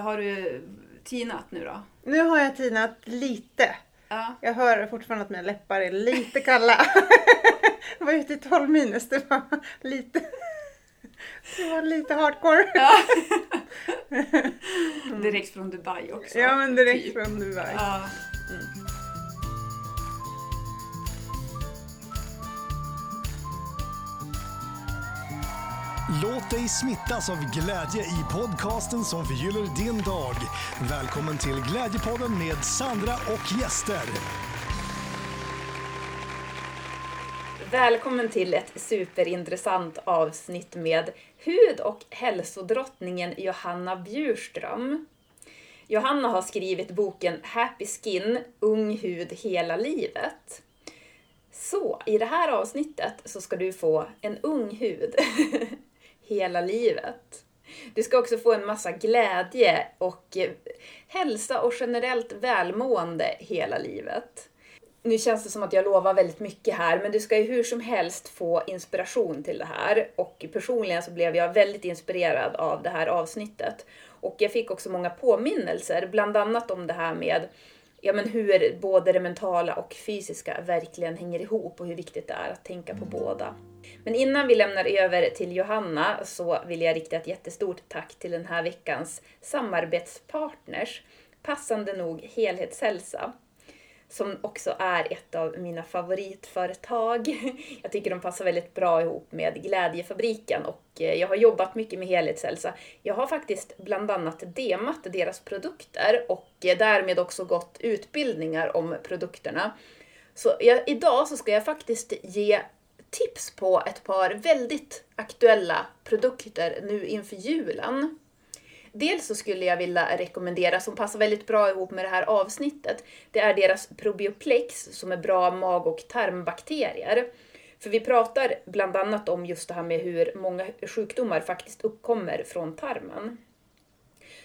har du tinat nu då? Nu har jag tinat lite. Ja. Jag hör fortfarande att mina läppar är lite kalla. jag var ute i 12 minus, det var lite... Det var lite hardcore. ja. Direkt från Dubai också. Ja, men direkt typ. från Dubai. Ja. Låt dig smittas av glädje i podcasten som förgyller din dag. Välkommen till Glädjepodden med Sandra och gäster. Välkommen till ett superintressant avsnitt med hud och hälsodrottningen Johanna Bjurström. Johanna har skrivit boken Happy Skin, ung hud hela livet. Så i det här avsnittet så ska du få en ung hud hela livet. Du ska också få en massa glädje och eh, hälsa och generellt välmående hela livet. Nu känns det som att jag lovar väldigt mycket här, men du ska ju hur som helst få inspiration till det här. Och personligen så blev jag väldigt inspirerad av det här avsnittet. Och jag fick också många påminnelser, bland annat om det här med ja, men hur både det mentala och fysiska verkligen hänger ihop och hur viktigt det är att tänka på båda. Men innan vi lämnar över till Johanna så vill jag rikta ett jättestort tack till den här veckans samarbetspartners. Passande nog Helhetshälsa som också är ett av mina favoritföretag. Jag tycker de passar väldigt bra ihop med Glädjefabriken och eh, jag har jobbat mycket med helhetshälsa. Jag har faktiskt bland annat demat deras produkter och eh, därmed också gått utbildningar om produkterna. Så jag, idag så ska jag faktiskt ge tips på ett par väldigt aktuella produkter nu inför julen. Dels så skulle jag vilja rekommendera, som passar väldigt bra ihop med det här avsnittet, det är deras Probioplex som är bra mag och tarmbakterier. För vi pratar bland annat om just det här med hur många sjukdomar faktiskt uppkommer från tarmen.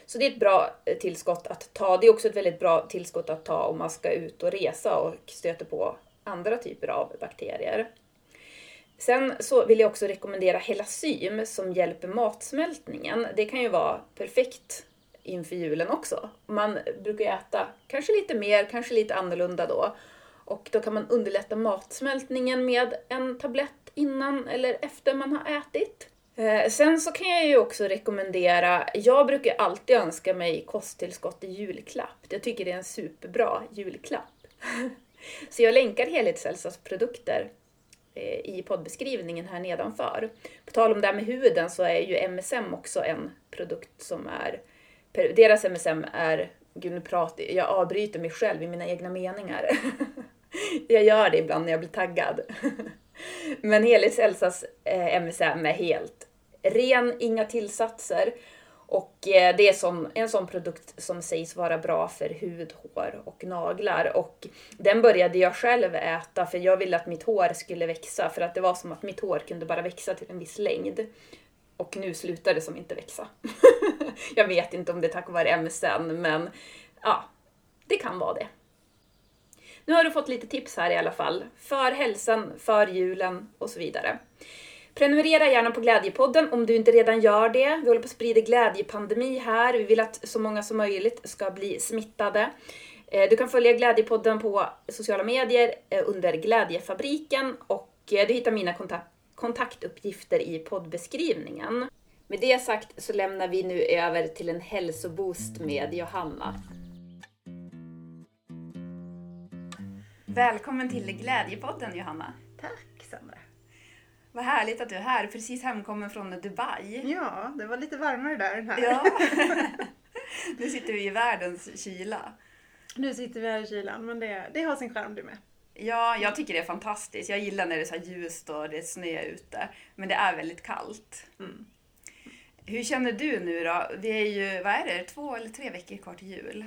Så det är ett bra eh, tillskott att ta. Det är också ett väldigt bra tillskott att ta om man ska ut och resa och stöter på andra typer av bakterier. Sen så vill jag också rekommendera Helasym som hjälper matsmältningen. Det kan ju vara perfekt inför julen också. Man brukar ju äta kanske lite mer, kanske lite annorlunda då. Och då kan man underlätta matsmältningen med en tablett innan eller efter man har ätit. Eh, sen så kan jag ju också rekommendera, jag brukar alltid önska mig kosttillskott i julklapp. Jag tycker det är en superbra julklapp. Så jag länkar Helhetshälsas produkter Eh, i poddbeskrivningen här nedanför. På tal om det här med huden så är ju MSM också en produkt som är... Deras MSM är... Gud, nu pratar jag Jag avbryter mig själv i mina egna meningar. jag gör det ibland när jag blir taggad. Men Helix Elsas eh, MSM är helt ren, inga tillsatser. Och eh, det är som, en sån produkt som sägs vara bra för hud, hår och naglar. Och den började jag själv äta för jag ville att mitt hår skulle växa. För att det var som att mitt hår kunde bara växa till en viss längd. Och nu slutar det som inte växa. jag vet inte om det är tack vare MSN, men ja, det kan vara det. Nu har du fått lite tips här i alla fall. För hälsan, för julen och så vidare. Prenumerera gärna på Glädjepodden om du inte redan gör det. Vi håller på att sprida glädjepandemi här. Vi vill att så många som möjligt ska bli smittade. Eh, du kan följa Glädjepodden på sociala medier eh, under Glädjefabriken och eh, du hittar mina kontaktuppgifter i poddbeskrivningen. Med det sagt så lämnar vi nu över till en hälsoboost med Johanna. Välkommen till Glädjepodden Johanna. Vad härligt att du är här, precis hemkommen från Dubai. Ja, det var lite varmare där än här. Ja. nu sitter vi i världens kyla. Nu sitter vi här i kylan, men det, det har sin charm det med. Ja, jag tycker det är fantastiskt. Jag gillar när det är så här ljust och det är snö ute. Men det är väldigt kallt. Mm. Hur känner du nu då? Det är ju, vad är det, två eller tre veckor kvar till jul?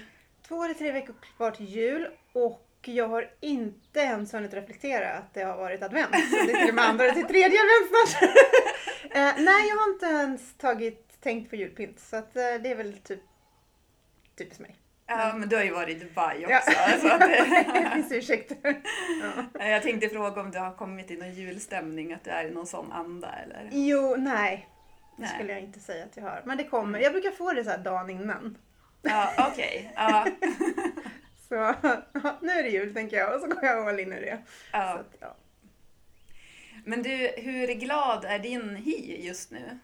Två eller tre veckor kvar till jul och jag har inte ens hunnit reflektera att det har varit advent. Så det är till och med andra till tredje advent snart. eh, nej, jag har inte ens tagit, tänkt på julpynt. Så att, eh, det är väl typ typiskt mig. Ja, men du har ju varit i Dubai också. Ja. Så att, det finns ursäkter. Ja. jag tänkte fråga om du har kommit i någon julstämning, att du är i någon sån anda eller? Jo, nej. Det Nej. skulle jag inte säga att jag har. Men det kommer. Jag brukar få det så här dagen innan. Ja, okej. Ja. Så nu är det jul tänker jag och så går jag all in i det. Ja. att, ja. Men du, hur glad är din hy just nu?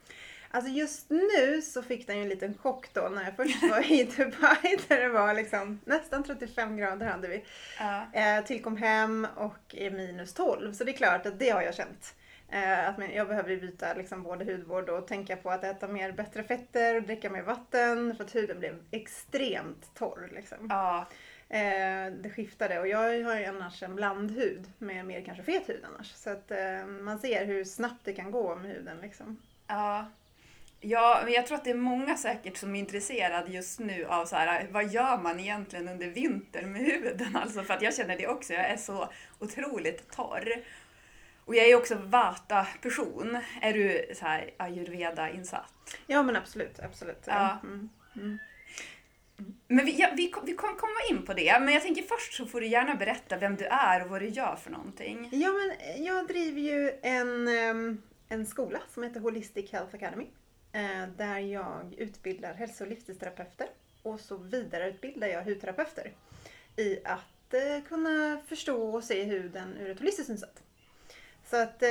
Alltså just nu så fick den ju en liten chock då när jag först var i Dubai där det var liksom nästan 35 grader hade vi. Ja. Eh, tillkom hem och är minus 12 så det är klart att det har jag känt. Eh, att jag behöver byta liksom både hudvård och tänka på att äta mer bättre fetter och dricka mer vatten för att huden blev extremt torr. Liksom. Ja. Eh, det skiftade och jag har ju annars en blandhud med mer kanske fet hud annars. Så att eh, man ser hur snabbt det kan gå med huden liksom. Ja. Ja, men jag tror att det är många säkert som är intresserade just nu av så här, vad gör man egentligen under vintern med huden? Alltså för att jag känner det också, jag är så otroligt torr. Och jag är också vata-person. Är du så här ayurveda-insatt? Ja men absolut, absolut. Ja. Mm. Mm. Men vi, ja, vi, vi kommer komma in på det, men jag tänker först så får du gärna berätta vem du är och vad du gör för någonting. Ja men jag driver ju en, ehm, en skola som heter Holistic Health Academy. Eh, där jag utbildar hälso och livsstilsterapeuter och så vidareutbildar jag hudterapeuter i att eh, kunna förstå och se huden ur ett holistiskt synsätt. Så att eh,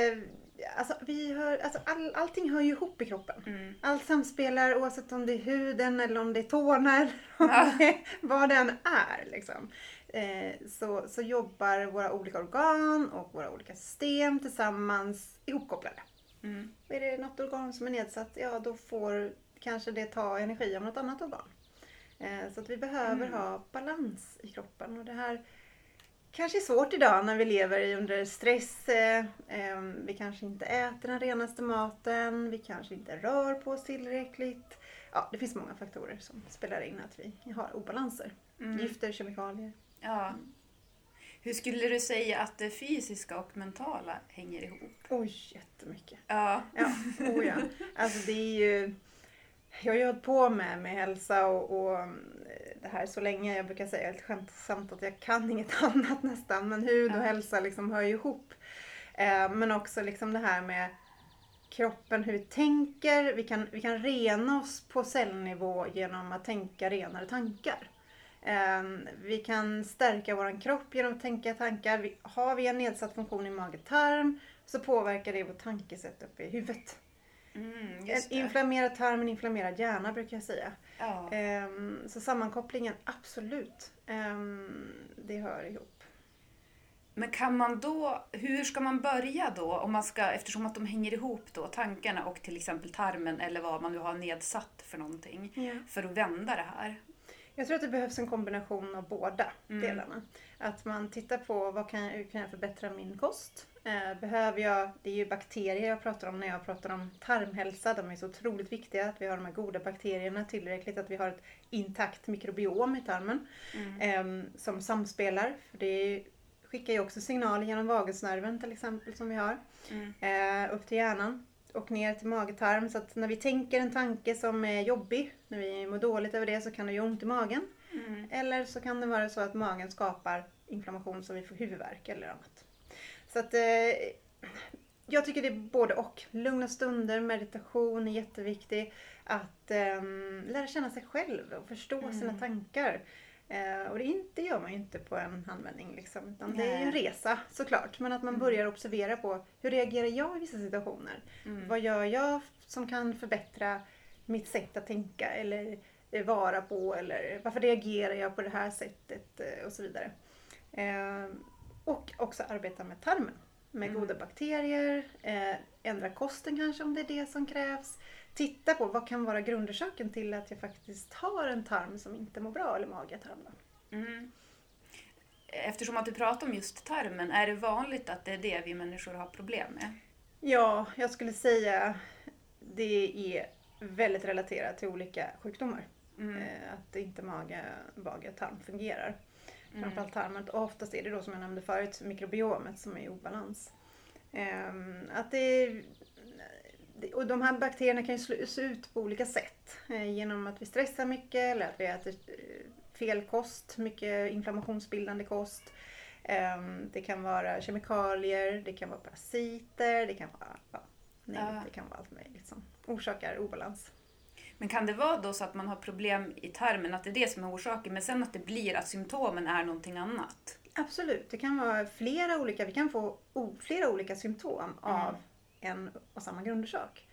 alltså, vi hör, alltså, all, allting hör ju ihop i kroppen. Mm. Allt samspelar oavsett om det är huden eller om det är tårna eller om Ja. det vad den är. Liksom. Eh, så, så jobbar våra olika organ och våra olika system tillsammans ihopkopplade. Mm. Är det något organ som är nedsatt, ja då får kanske det ta energi av något annat organ. Eh, så att vi behöver Mm. ha balans i kroppen. Och det här kanske är svårt idag när vi lever under stress. Eh, eh, vi kanske inte äter den renaste maten. Vi kanske inte rör på oss tillräckligt. Ja, det finns många faktorer som spelar in att vi har obalanser. Mm. Gifter, kemikalier. Ja. Hur skulle du säga att det fysiska och mentala hänger ihop? Oj, jättemycket. Ja. Ja, oh ja. Alltså det är ju... Jag har ju hållit på med, med hälsa och, och det här så länge. Jag brukar säga lite skämtsamt att jag kan inget annat nästan. Men hud och Ja. hälsa liksom hör ju ihop. Eh, men också liksom det här med kroppen, hur vi tänker. Vi kan, vi kan rena oss på cellnivå genom att tänka renare tankar. Eh, vi kan stärka vår kropp genom att tänka tankar. Vi, har vi en nedsatt funktion i mage-tarm så påverkar det vårt tankesätt uppe i huvudet. Mm, just det. inflammerad tarm, inflammerad hjärna brukar jag säga. Ja. Ehm, så sammankopplingen, absolut. Ehm, det hör ihop. Men kan man då, hur ska man börja då? Om man ska, eftersom att de hänger ihop då, tankarna och till exempel tarmen eller vad man nu har nedsatt för någonting. För att vända det här. Jag tror att det behövs en kombination av båda Mm. delarna. Att man tittar på vad kan jag, hur kan jag förbättra min kost? Eh, behöver jag, det är ju bakterier jag pratar om när jag pratar om tarmhälsa. De är så otroligt viktiga att vi har de här goda bakterierna tillräckligt, att vi har ett intakt mikrobiom i tarmen. Mm. Ehm, som samspelar. För det skickar ju också signaler genom vagusnerven till exempel som vi har. Mm. Eh, upp till hjärnan och ner till magetarm. Så att när vi tänker en tanke som är jobbig, när vi mår dåligt över det så kan det göra ont i magen. Mm. Eller så kan det vara så att magen skapar inflammation så vi får huvudvärk eller annat. Så att eh, jag tycker det är både och. Lugna stunder, meditation är jätteviktig. Att eh, lära känna sig själv och förstå Mm. sina tankar. Eh, och det, inte, gör man ju inte på en handvändning. Liksom, utan det är ju en resa såklart. Men att man Mm. börjar observera på hur reagerar jag i vissa situationer? Mm. Vad gör jag som kan förbättra mitt sätt att tänka eller eh, vara på eller varför reagerar jag på det här sättet eh, och så vidare. Eh, och också arbeta med tarmen. Med Mm. goda bakterier, eh, ändra kosten kanske om det är det som krävs. Titta på vad kan vara grundorsaken till att jag faktiskt har en tarm som inte mår bra eller magetarm. Mm. Eftersom att du pratar om just tarmen, är det vanligt att det är det vi människor har problem med? Ja, jag skulle säga det är väldigt relaterat till olika sjukdomar. Mm. Eh, att inte mage, mage och tarm fungerar. Mm. Framförallt tarmen. Och oftast är det då som jag nämnde förut mikrobiomet som är i obalans. Ehm, att det, och de här bakterierna kan ju slås ut på olika sätt. Eh, genom att vi stressar mycket eller att vi äter eh, fel kost, mycket inflammationsbildande kost. Ehm, det kan vara kemikalier, det kan vara parasiter, det kan vara, ja, nej, det kan vara allt möjligt som orsakar obalans. Men kan det vara då så att man har problem i tarmen, att det är det som är orsaken, men sen att det blir att symptomen är någonting annat? Absolut, det kan vara flera olika, vi kan få flera olika symptom av en och samma grundorsak.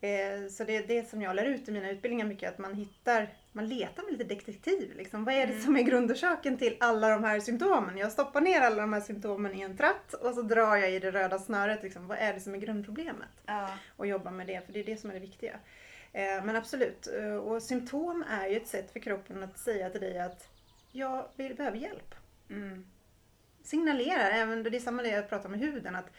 Eh, så det är det som jag lär ut i mina utbildningar mycket, att man hittar, man letar med lite detektiv. Liksom. Vad är det som är grundorsaken till alla de här symptomen? Jag stoppar ner alla de här symptomen i en tratt och så drar jag i det röda snöret. Liksom. Vad är det som är grundproblemet? Ja. Och jobbar med det, för det är det som är det viktiga. Eh, men absolut, eh, och symptom är ju ett sätt för kroppen att säga till dig att jag vill, behöver hjälp Mm. signalerar, även det är samma det jag pratar med huden, att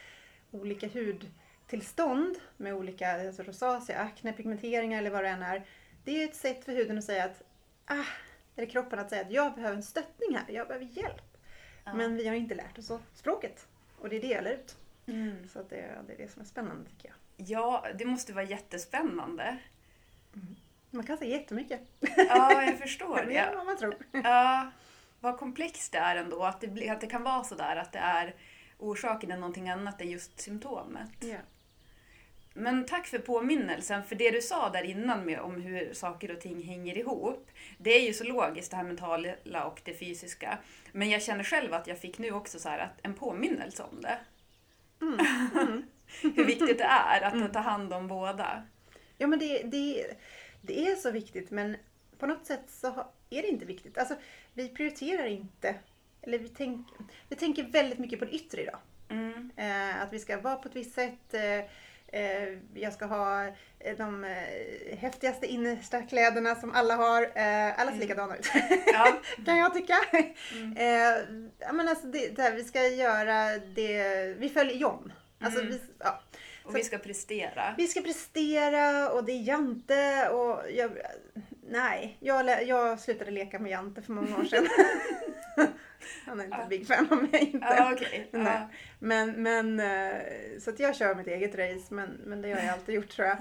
olika hudtillstånd med olika alltså rosacea, akne, pigmenteringar eller vad det än är. Det är ett sätt för huden att säga att, ah, eller kroppen att säga att jag behöver en stöttning här, jag behöver hjälp. Ja. Men vi har inte lärt oss språket. Och det är det jag lär ut. Mm. Så det, det är det som är spännande tycker jag. Ja, det måste vara jättespännande. Man kan säga jättemycket. Ja, jag förstår. Än Ja. vad man tror. Ja, vad komplext det är ändå. Att det, att det kan vara så där att det är orsaken är någonting annat än just symptomet. Ja. Men tack för påminnelsen, för det du sa där innan med om hur saker och ting hänger ihop, det är ju så logiskt det här mentala och det fysiska. Men jag känner själv att jag fick nu också så att en påminnelse om det. hur viktigt det är att ta hand om båda. Ja men det, det, det är så viktigt men på något sätt så är det inte viktigt. Alltså vi prioriterar inte, eller vi, tänk, vi tänker väldigt mycket på det yttre idag. Mm. Eh, att vi ska vara på ett visst sätt. Eh, eh, jag ska ha eh, de eh, häftigaste innersta kläderna som alla har. Eh, alla ser likadana ut. Ja. kan jag tycka. Eh, ja, men alltså det, det här, vi ska göra det, vi följer John. Alltså Mm. vi, ja. Och vi ska prestera. Vi ska prestera och det är Jante och jag, nej, jag, jag slutade leka med Jante för många år sedan. Han är inte en big fan av mig inte. Okej. Nej. Ja. Men, men eh, så att jag kör mitt eget race men, men det har jag alltid gjort tror jag.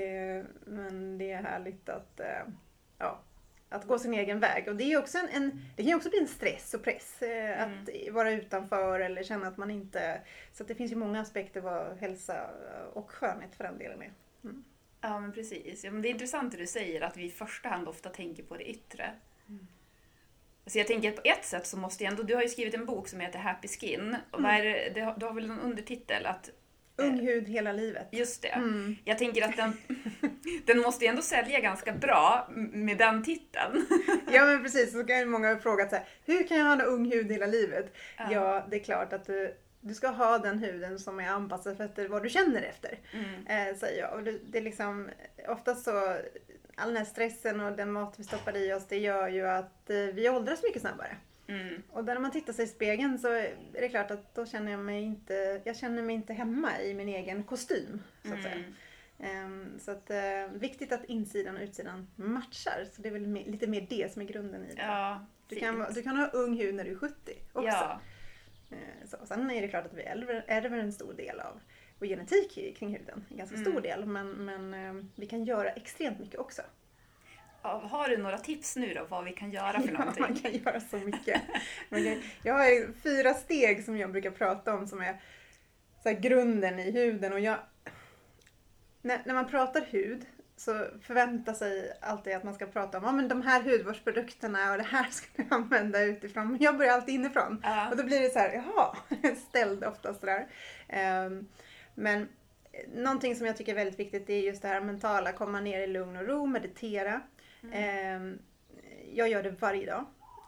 Eh, Men det är härligt att, eh, ja, att gå sin egen väg. Och det, är också en, en, det kan ju också bli en stress och press eh, att vara utanför eller känna att man inte... Så det finns ju många aspekter vad hälsa och skönhet för den delen är. Ja, men precis. Ja, men det är intressant det du säger, att vi i första hand ofta tänker på det yttre. Så jag tänker att på ett sätt så måste jag ändå, du har ju skrivit en bok som heter Happy Skin. Och vad är det, det, har- du har väl en undertitel att, Ung hud hela livet. just det. Mm. Jag tänker att den, den måste ju ändå sälja ganska bra med den titeln. Ja men precis, så kan ju många ha frågat så här, hur kan jag ha en ung hud hela livet? Ja. Ja, det är klart att du, du ska ha den huden som är anpassad efter vad du känner efter. Mm. Eh, säger jag. Och det, det är liksom, oftast så, all den här stressen och den mat vi stoppar i oss, det gör ju att eh, vi åldras mycket snabbare. Mm. Och när man tittar sig i spegeln så är det klart att då känner jag mig inte, jag känner mig inte hemma i min egen kostym. Så att säga. Ehm, så att, eh, viktigt att insidan och utsidan matchar. Så det är väl mer, lite mer det som är grunden i det. Ja, Du kan, du kan ha ung hud när du är 70 också. Ja, Eh, Så, sen är det klart att vi ärver, ärver en stor del av vår genetik kring huden. En ganska stor Mm. del. Men, men eh, vi kan göra extremt mycket också. Ja, har du några tips nu då vad vi kan göra för Ja, någonting? man kan göra så mycket. Kan, jag har fyra steg som jag brukar prata om som är så grunden i huden. Och jag, när, när man pratar hud så förväntar sig alltid att man ska prata om ja, men de här hudvårdsprodukterna och det här ska du använda utifrån. Men jag börjar alltid inifrån. Ja. Och då blir det så här, jaha, ställd ofta sådär. Um, men eh, någonting som jag tycker är väldigt viktigt det är just det här mentala, komma ner i lugn och ro, meditera. Ehm, jag gör det varje dag.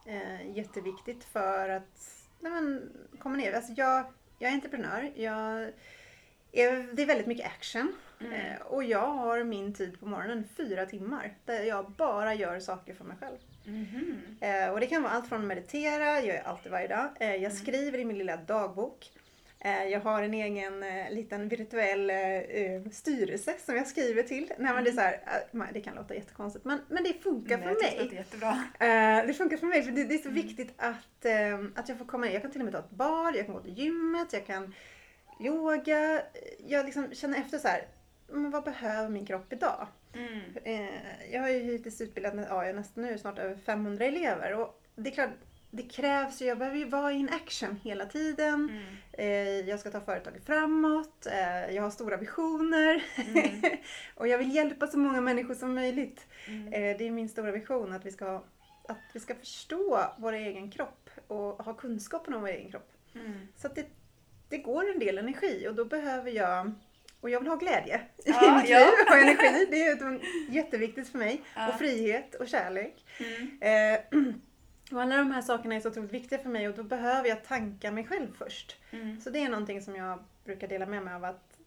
Eh, jätteviktigt för att nej men, komma ner. Alltså jag, jag är entreprenör. Jag är, det är väldigt mycket action. Mm. Eh, och jag har min tid på morgonen fyra timmar där jag bara gör saker för mig själv. Eh, och det kan vara allt från att meditera, jag gör alltid varje dag. Jag skriver i min lilla dagbok. Eh, jag har en egen eh, liten virtuell eh, styrelse som jag skriver till. Nej, men det, är så här, det kan låta jättekonstigt men, men det funkar Nej, för mig. det jättebra. Det funkar för mig för det, det är så viktigt att, att jag får komma in. Jag kan till och med ta ett bad, jag kan gå till gymmet, jag kan yoga. Jag liksom känner efter så här, vad behöver min kropp idag? Mm. Jag har ju hittills utbildat jag är nästan nu snart över 500 elever och det är klart, det krävs ju, jag behöver ju vara in action hela tiden. Mm. Eh, jag ska ta företaget framåt. Eh, jag har stora visioner. Mm. och jag vill hjälpa så många människor som möjligt. Mm. Eh, det är min stora vision att vi ska, att vi ska förstå vår egen kropp och ha kunskapen om vår egen kropp. Mm. Så att det, det går en del energi och då behöver jag och jag vill ha glädje Ja, i mitt ja. liv och energi. Det är jätteviktigt för mig. Ja. Och frihet och kärlek. Eh, och alla de här sakerna är så otroligt viktiga för mig och då behöver jag tanka mig själv först. Mm. Så det är någonting som jag brukar dela med mig av att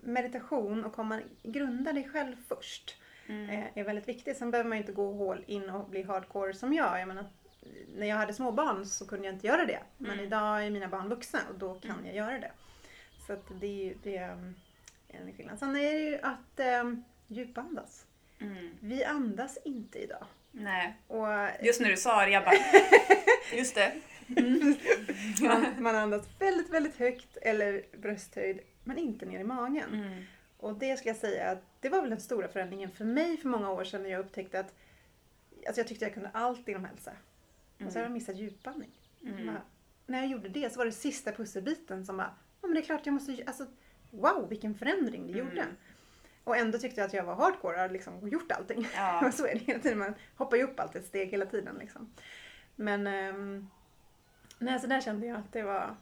meditation och komma grunda dig själv först Mm. eh, är väldigt viktigt. Sen behöver man ju inte gå all in och bli hardcore som jag. jag menar, när jag hade små barn så kunde jag inte göra det. Men Mm. idag är mina barn vuxna och då kan Mm. jag göra det. Så det det är um, en skillnad. Sen är det ju att um, djupandas. Mm. Vi andas inte idag. Nej, Och just när du sa det, jag bara... Just det. man, man andas väldigt, väldigt högt eller brösthöjd men inte ner i magen. Mm. Och det ska jag säga det var väl den stora förändringen för mig för många år sedan när jag upptäckte att alltså jag tyckte jag kunde allt inom hälsa. Och så har jag missat djupandning. Mm. När jag gjorde det så var det sista pusselbiten som bara, ja men det är klart jag måste, alltså wow vilken förändring det gjorde. Och ändå tyckte jag att jag var hardcore och hade liksom gjort allting. Ja. Så är det hela tiden, man hoppar ju upp alltid ett steg hela tiden liksom. Men um, nej, så där kände jag att det var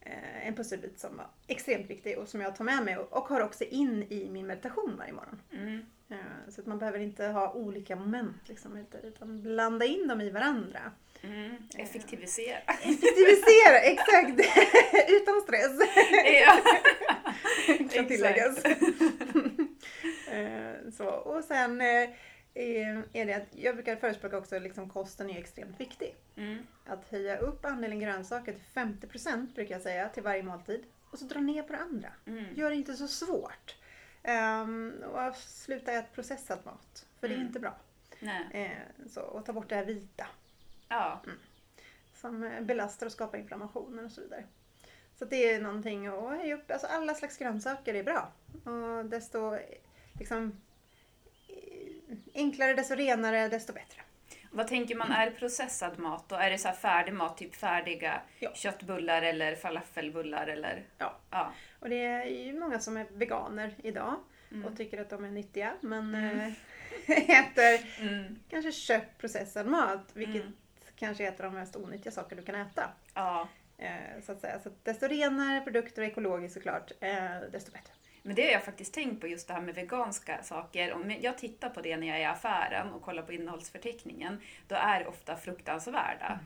eh, en pusselbit som var extremt viktig och som jag tar med mig och, har också in i min meditation varje morgon. Mm. Eh, så att man behöver inte ha olika moment liksom, utan blanda in dem i varandra. Mm. Effektivisera. Effektivisera, exakt! Utan stress. ja. kan tilläggas. Eh, så. Och sen eh, är är det att jag brukar förespråka också liksom kosten är extremt viktig. Mm. Att höja upp andelen grönsaker till 50% brukar jag säga till varje måltid. Och så dra ner på det andra. Mm. Gör det inte så svårt. Ehm, och sluta äta processad mat. För det är Mm. inte bra. Nej. Eh, så, och ta bort det här vita. Ja. som eh, belastar och skapar inflammationer och så vidare. Så det är någonting att höja upp. Alltså alla slags grönsaker är bra. Och desto liksom, enklare, desto renare, desto bättre. Vad tänker man är processad mat då? Är det så här färdig mat, typ färdiga Ja. köttbullar eller falafelbullar eller? Ja. Ja. Och det är ju många som är veganer idag Mm. och tycker att de är nyttiga men Mm. eh, äter Mm. kanske köttprocessad mat vilket Mm. Kanske är ett av de mest onyttiga saker du kan äta. Ja. Eh, så att säga. Så att desto renare produkter och ekologiskt såklart, eh, desto bättre. Men det har jag faktiskt tänkt på just det här med veganska saker. Om jag tittar på det när jag är i affären och kollar på innehållsförteckningen, då är det ofta fruktansvärda.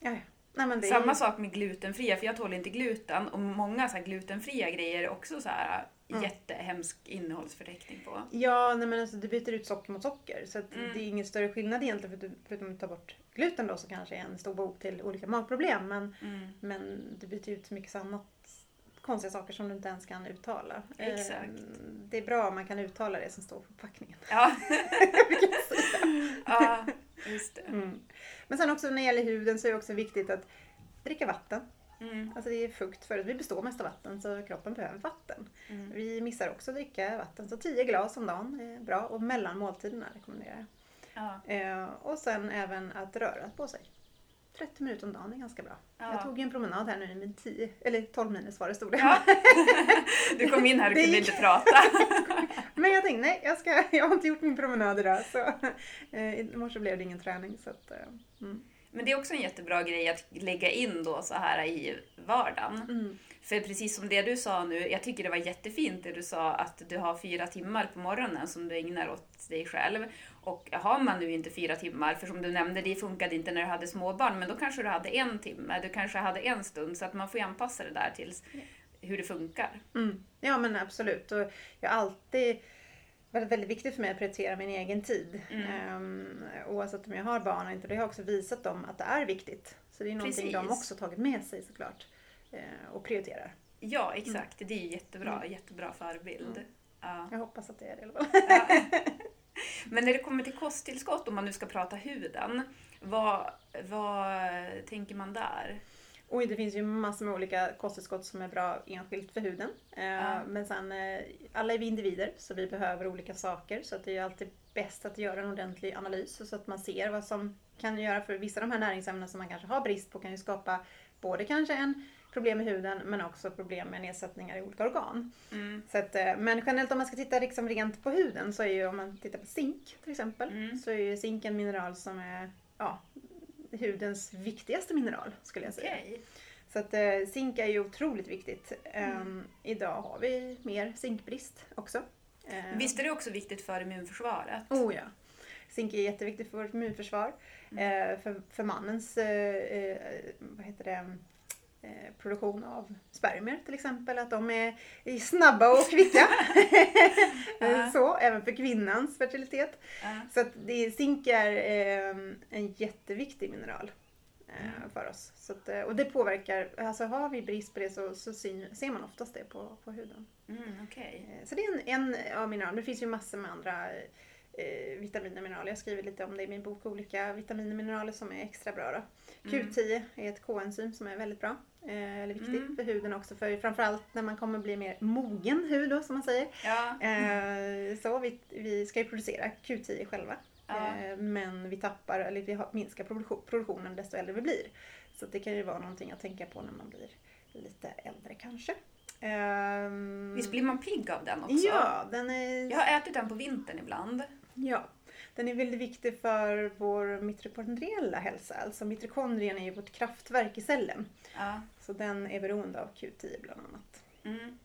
Ja, ja. Nej, är Samma ju- sak med glutenfria, för jag tål inte gluten. Och många så här glutenfria grejer är också så här Mm. jättehemsk innehållsförteckning på. Ja, nej men alltså du byter ut socker mot socker. Så Mm. det är ingen större skillnad egentligen för förutom att ta bort gluten då så kanske är en stor bov till olika magproblem. Men, Mm. men du byter ut mycket annat konstiga saker som du inte ens kan uttala. Exakt. Det är bra om man kan uttala det som står på förpackningen. Ja. ja, just det. Mm. Men sen också när det gäller huden så är det också viktigt att dricka vatten. Mm. Alltså det är fukt förut. Vi består mest av vatten så kroppen behöver vatten. Mm. Vi missar också att dricka vatten. Så 10 glas om dagen är bra och mellan måltiderna rekommenderar jag. Ja. Eh, och sen även att röra på sig. 30 minuter om dagen är ganska bra. Ja. Jag tog en promenad här nu med 10, eller 12 minus var det stod det. Ja. Du kom in här och kunde inte prata. Men jag tänkte nej, jag, ska, jag har inte gjort min promenad idag. Så, eh, I morse blev det ingen träning. Så att, eh, mm. Men det är också en jättebra grej att lägga in då så här i vardagen. Mm. För precis som det du sa nu, jag tycker det var jättefint det du sa att du har fyra timmar på morgonen som du ägnar åt dig själv. Och har man nu inte fyra timmar, för som du nämnde, det funkade inte när du hade småbarn, men då kanske du hade en timme, du kanske hade en stund, så att man får anpassa det där till hur det funkar. Mm. Ja men absolut. Och jag har alltid varit väldigt viktigt för mig att prioritera min egen tid. Mm. Um, oavsett om jag har barn eller inte. Det har jag också visat dem att det är viktigt. Så det är någonting de Precis. också tagit med sig såklart. eh, och prioriterar. Ja, exakt. Det är ju jättebra, Mm. jättebra förebild. Mm. Ja. Jag hoppas att det är det i alla fall. Ja. Men när det kommer till kosttillskott, om man nu ska prata huden, vad, vad tänker man där? Oj, det finns ju massor med olika kosttillskott som är bra enskilt för huden. Ja. Men sen, eh, alla är vi individer så vi behöver olika saker. Så det är alltid bäst att göra en ordentlig analys så att man ser vad som kan göra för vissa av de här näringsämnena som man kanske har brist på kan ju skapa både kanske en problem med huden men också problem med nedsättningar i olika organ. Mm. Så att, eh, men generellt om man ska titta liksom rent på huden så är ju om man tittar på zink till exempel Mm. så är ju zink en mineral som är ja, hudens viktigaste mineral skulle jag säga. Okej. Så att eh, zink är ju otroligt viktigt. Mm. Ehm, idag har vi mer zinkbrist också. Ehm, Visst är det också viktigt för immunförsvaret? Oh ja. Zink är jätteviktigt för vårt immunförsvar. Eh, för, för mannens eh, vad heter det, produktion av spermier till exempel. Att de är, snabba och kvicka. Så, även för kvinnans fertilitet. Så att det, zink är eh, en jätteviktig mineral eh, Mm. för oss. Så att, eh, och det påverkar, alltså har vi brist på det så, så ser man oftast det på, på huden. Mm. Eh, Så det är en, en av mineraler. Det finns ju massor med andra eh, vitaminer och mineraler. Jag skriver lite om det i min bok. Olika vitaminer och mineraler som är extra bra. Då. Mm. Q10 är ett K-enzym som är väldigt bra. Eh, eller viktigt Mm. för huden också. För framförallt när man kommer bli mer mogen hud då, som man säger. Ja. Eh, så vi, vi ska ju producera Q10 själva. Ja. Eh, men vi tappar, eller vi minskar produktion, produktionen desto äldre vi blir. Så det kan ju vara någonting att tänka på när man blir lite äldre kanske. Ehm, Visst blir man pigg av den också? Ja, den är, Jag har ätit den på vintern ibland. Ja, den är väldigt viktig för vår mitokondriella hälsa. Alltså mitokondrien är ju vårt kraftverk i cellen. Ja. Så den är beroende av Q10 bland annat. Mm.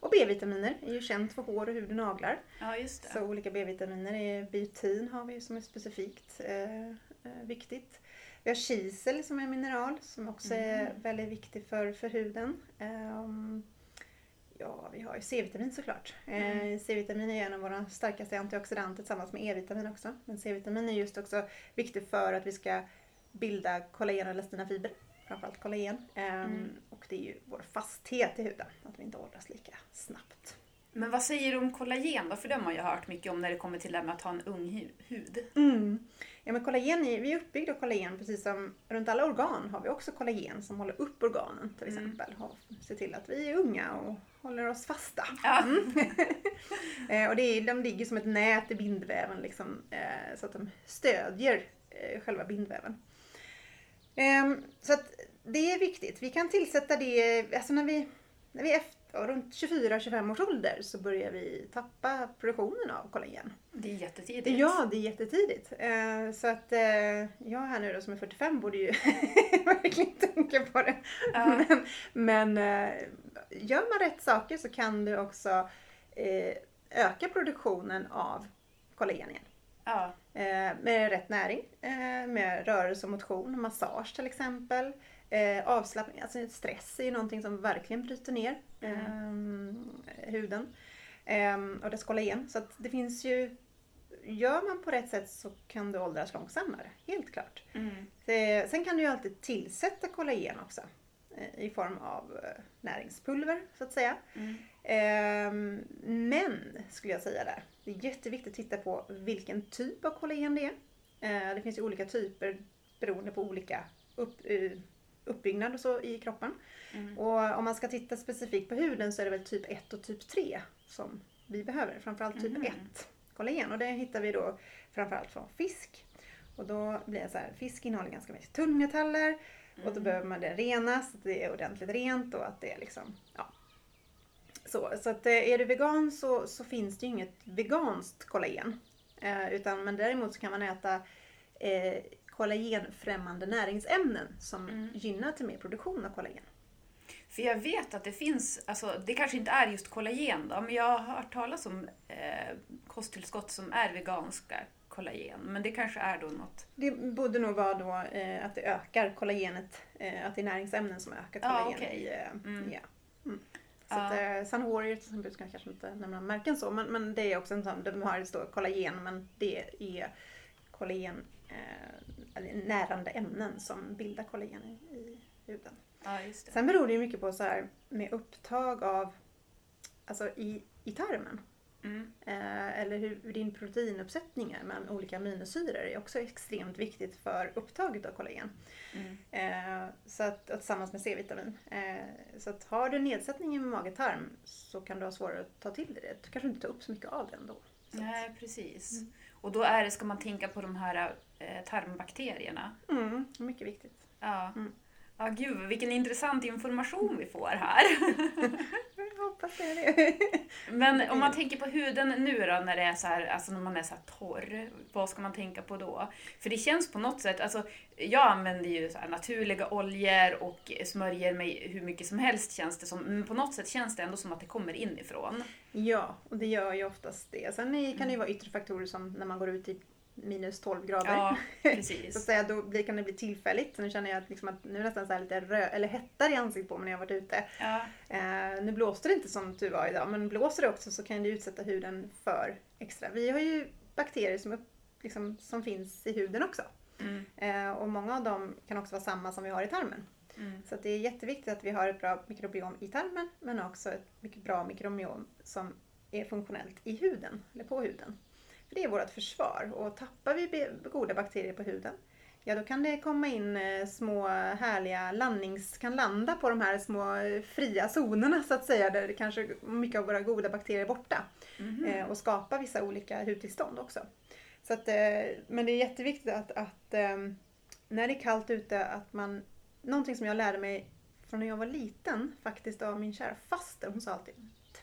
Och B-vitaminer är ju känt för hår och hud och naglar. Ja, just det. Så olika B-vitaminer är biotin har vi som är specifikt eh, eh, viktigt. Vi har kisel som är mineral som också är Mm. väldigt viktig för, för huden. Ehm, ja, vi har ju C-vitamin såklart. Eh, Mm. C-vitamin är en av våra starkaste antioxidanter tillsammans med E-vitamin också. Men C-vitamin är just också viktigt för att vi ska bilda kollagen och elastinafibrer. Framförallt kollagen. Ehm, Mm. Och det är ju vår fasthet i huden. Att vi inte åldras lika snabbt. Men vad säger du om kollagen då? För det har man ju hört mycket om när det kommer till det här med att ha en ung hu- hud. Mm. Ja, men kollagen vi är uppbyggda av kollagen precis som runt alla organ har vi också kollagen som håller upp organen till Mm. exempel. Och ser till att vi är unga och håller oss fasta. Ja. Eh, och det är, de ligger som ett nät i bindväven liksom, eh, så att de stödjer eh, själva bindväven. Ehm, så att det är viktigt. Vi kan tillsätta det, alltså när vi, när vi är runt 24-25 års ålder så börjar vi tappa produktionen av kollagen. Det är jättetidigt. Ja, det är jättetidigt. Eh, så att eh, jag här nu då som är 45 borde ju verkligen tänka på det. Ja. Men, men eh, gör man rätt saker så kan du också öka produktionen av kollagen igen. Ja. Med rätt näring, med rörelse och motion, massage till exempel. Eh, avslappning, alltså stress är ju någonting som verkligen bryter ner eh, huden eh, och dess kollagen. Så att det finns ju, gör man på rätt sätt så kan du åldras långsammare, helt klart. Mm. Eh, sen kan du ju alltid tillsätta kollagen också eh, i form av eh, näringspulver så att säga. Mm. Ehm, men, skulle jag säga där, det är jätteviktigt att titta på vilken typ av kollagen det är. Eh, det finns ju olika typer beroende på olika upp, uppbyggnad och så i kroppen. Mm. Och om man ska titta specifikt på huden så är det väl typ 1 och typ 3 som vi behöver. Framförallt typ Mhm. 1 kollagen och det hittar vi då framförallt från fisk. Och då blir det så här, fisk innehåller ganska mycket tungmetaller och då Mm. behöver man det renas, så att det är ordentligt rent och att det är liksom, ja. Så, så att eh, är du vegan så, så finns det ju inget veganskt kollagen. Eh, utan, men däremot så kan man äta eh, kollagenfrämmande näringsämnen som Mm. gynnar till mer produktion av kollagen. För jag vet att det finns, alltså det kanske inte är just kollagen då, men jag har hört talas om eh, kosttillskott som är veganska kollagen. Men det kanske är då något. Det borde nog vara då eh, att det ökar kollagenet, eh, att det är näringsämnen som ökar Ja, kollagen. i, eh, Mm. ja. mm. Så Ja. att, Sun Warrior till exempel, ska jag kanske inte nämna märken så, men, men det är också en sån, de har det står kollagen, men det är kollagen, eh, närande ämnen som bildar kollagen i, i huden. Ja, det. Sen beror det ju mycket på så här med upptag av, alltså i, i tarmen. Mm. Eh, eller hur hur din proteinuppsättning är med olika aminosyror är också extremt viktigt för upptaget av kollagen. Mm. Eh, så att, och tillsammans med C-vitamin. Eh, så att har du nedsättning i mage-tarm så kan du ha svårare att ta till dig det. Du kanske inte tar upp så mycket av den då. Så att- Nej, precis. Och då är det, ska man tänka på de här tarmbakterierna. Mm, mycket viktigt. Ja. Mm. Ja, gud vilken intressant information vi får här. Jag hoppas det är det. Men om man tänker på huden nu då, när det är så här, alltså när man är så här torr, vad ska man tänka på då? För det känns på något sätt, alltså jag använder ju naturliga oljor och smörjer mig hur mycket som helst känns det som, men på något sätt känns det ändå som att det kommer inifrån. Ja, och det gör ju oftast det. Sen kan det ju vara yttre faktorer som när man går ut i minus 12 grader. Ja, Så att precis. säga, då blir, kan det bli tillfälligt. Så nu känner jag att, liksom att nu är det nästan så lite rö- eller hettar i ansiktet på mig när jag har varit ute. Ja, Eh, nu blåste det inte som tur var idag, men blåser det också så kan det utsätta huden för extra. Vi har ju bakterier som, upp, liksom, som finns i huden också. mm, Eh, och många av dem kan också vara samma som vi har i tarmen. mm, Så det är jätteviktigt att vi har ett bra mikrobiom i tarmen men också ett mycket bra mikrobiom som är funktionellt i huden, eller på huden. För det är vårt försvar och tappar vi goda bakterier på huden Ja, då kan det komma in eh, små härliga landnings... kan landa på de här små eh, fria zonerna så att säga, där det kanske mycket av våra goda bakterier är borta. mhm. Eh, och skapa vissa olika hudtillstånd också. Så att, men det är jätteviktigt att, att eh, när det är kallt ute att man... Någonting som jag lärde mig från när jag var liten faktiskt av min kära faster. Hon sa alltid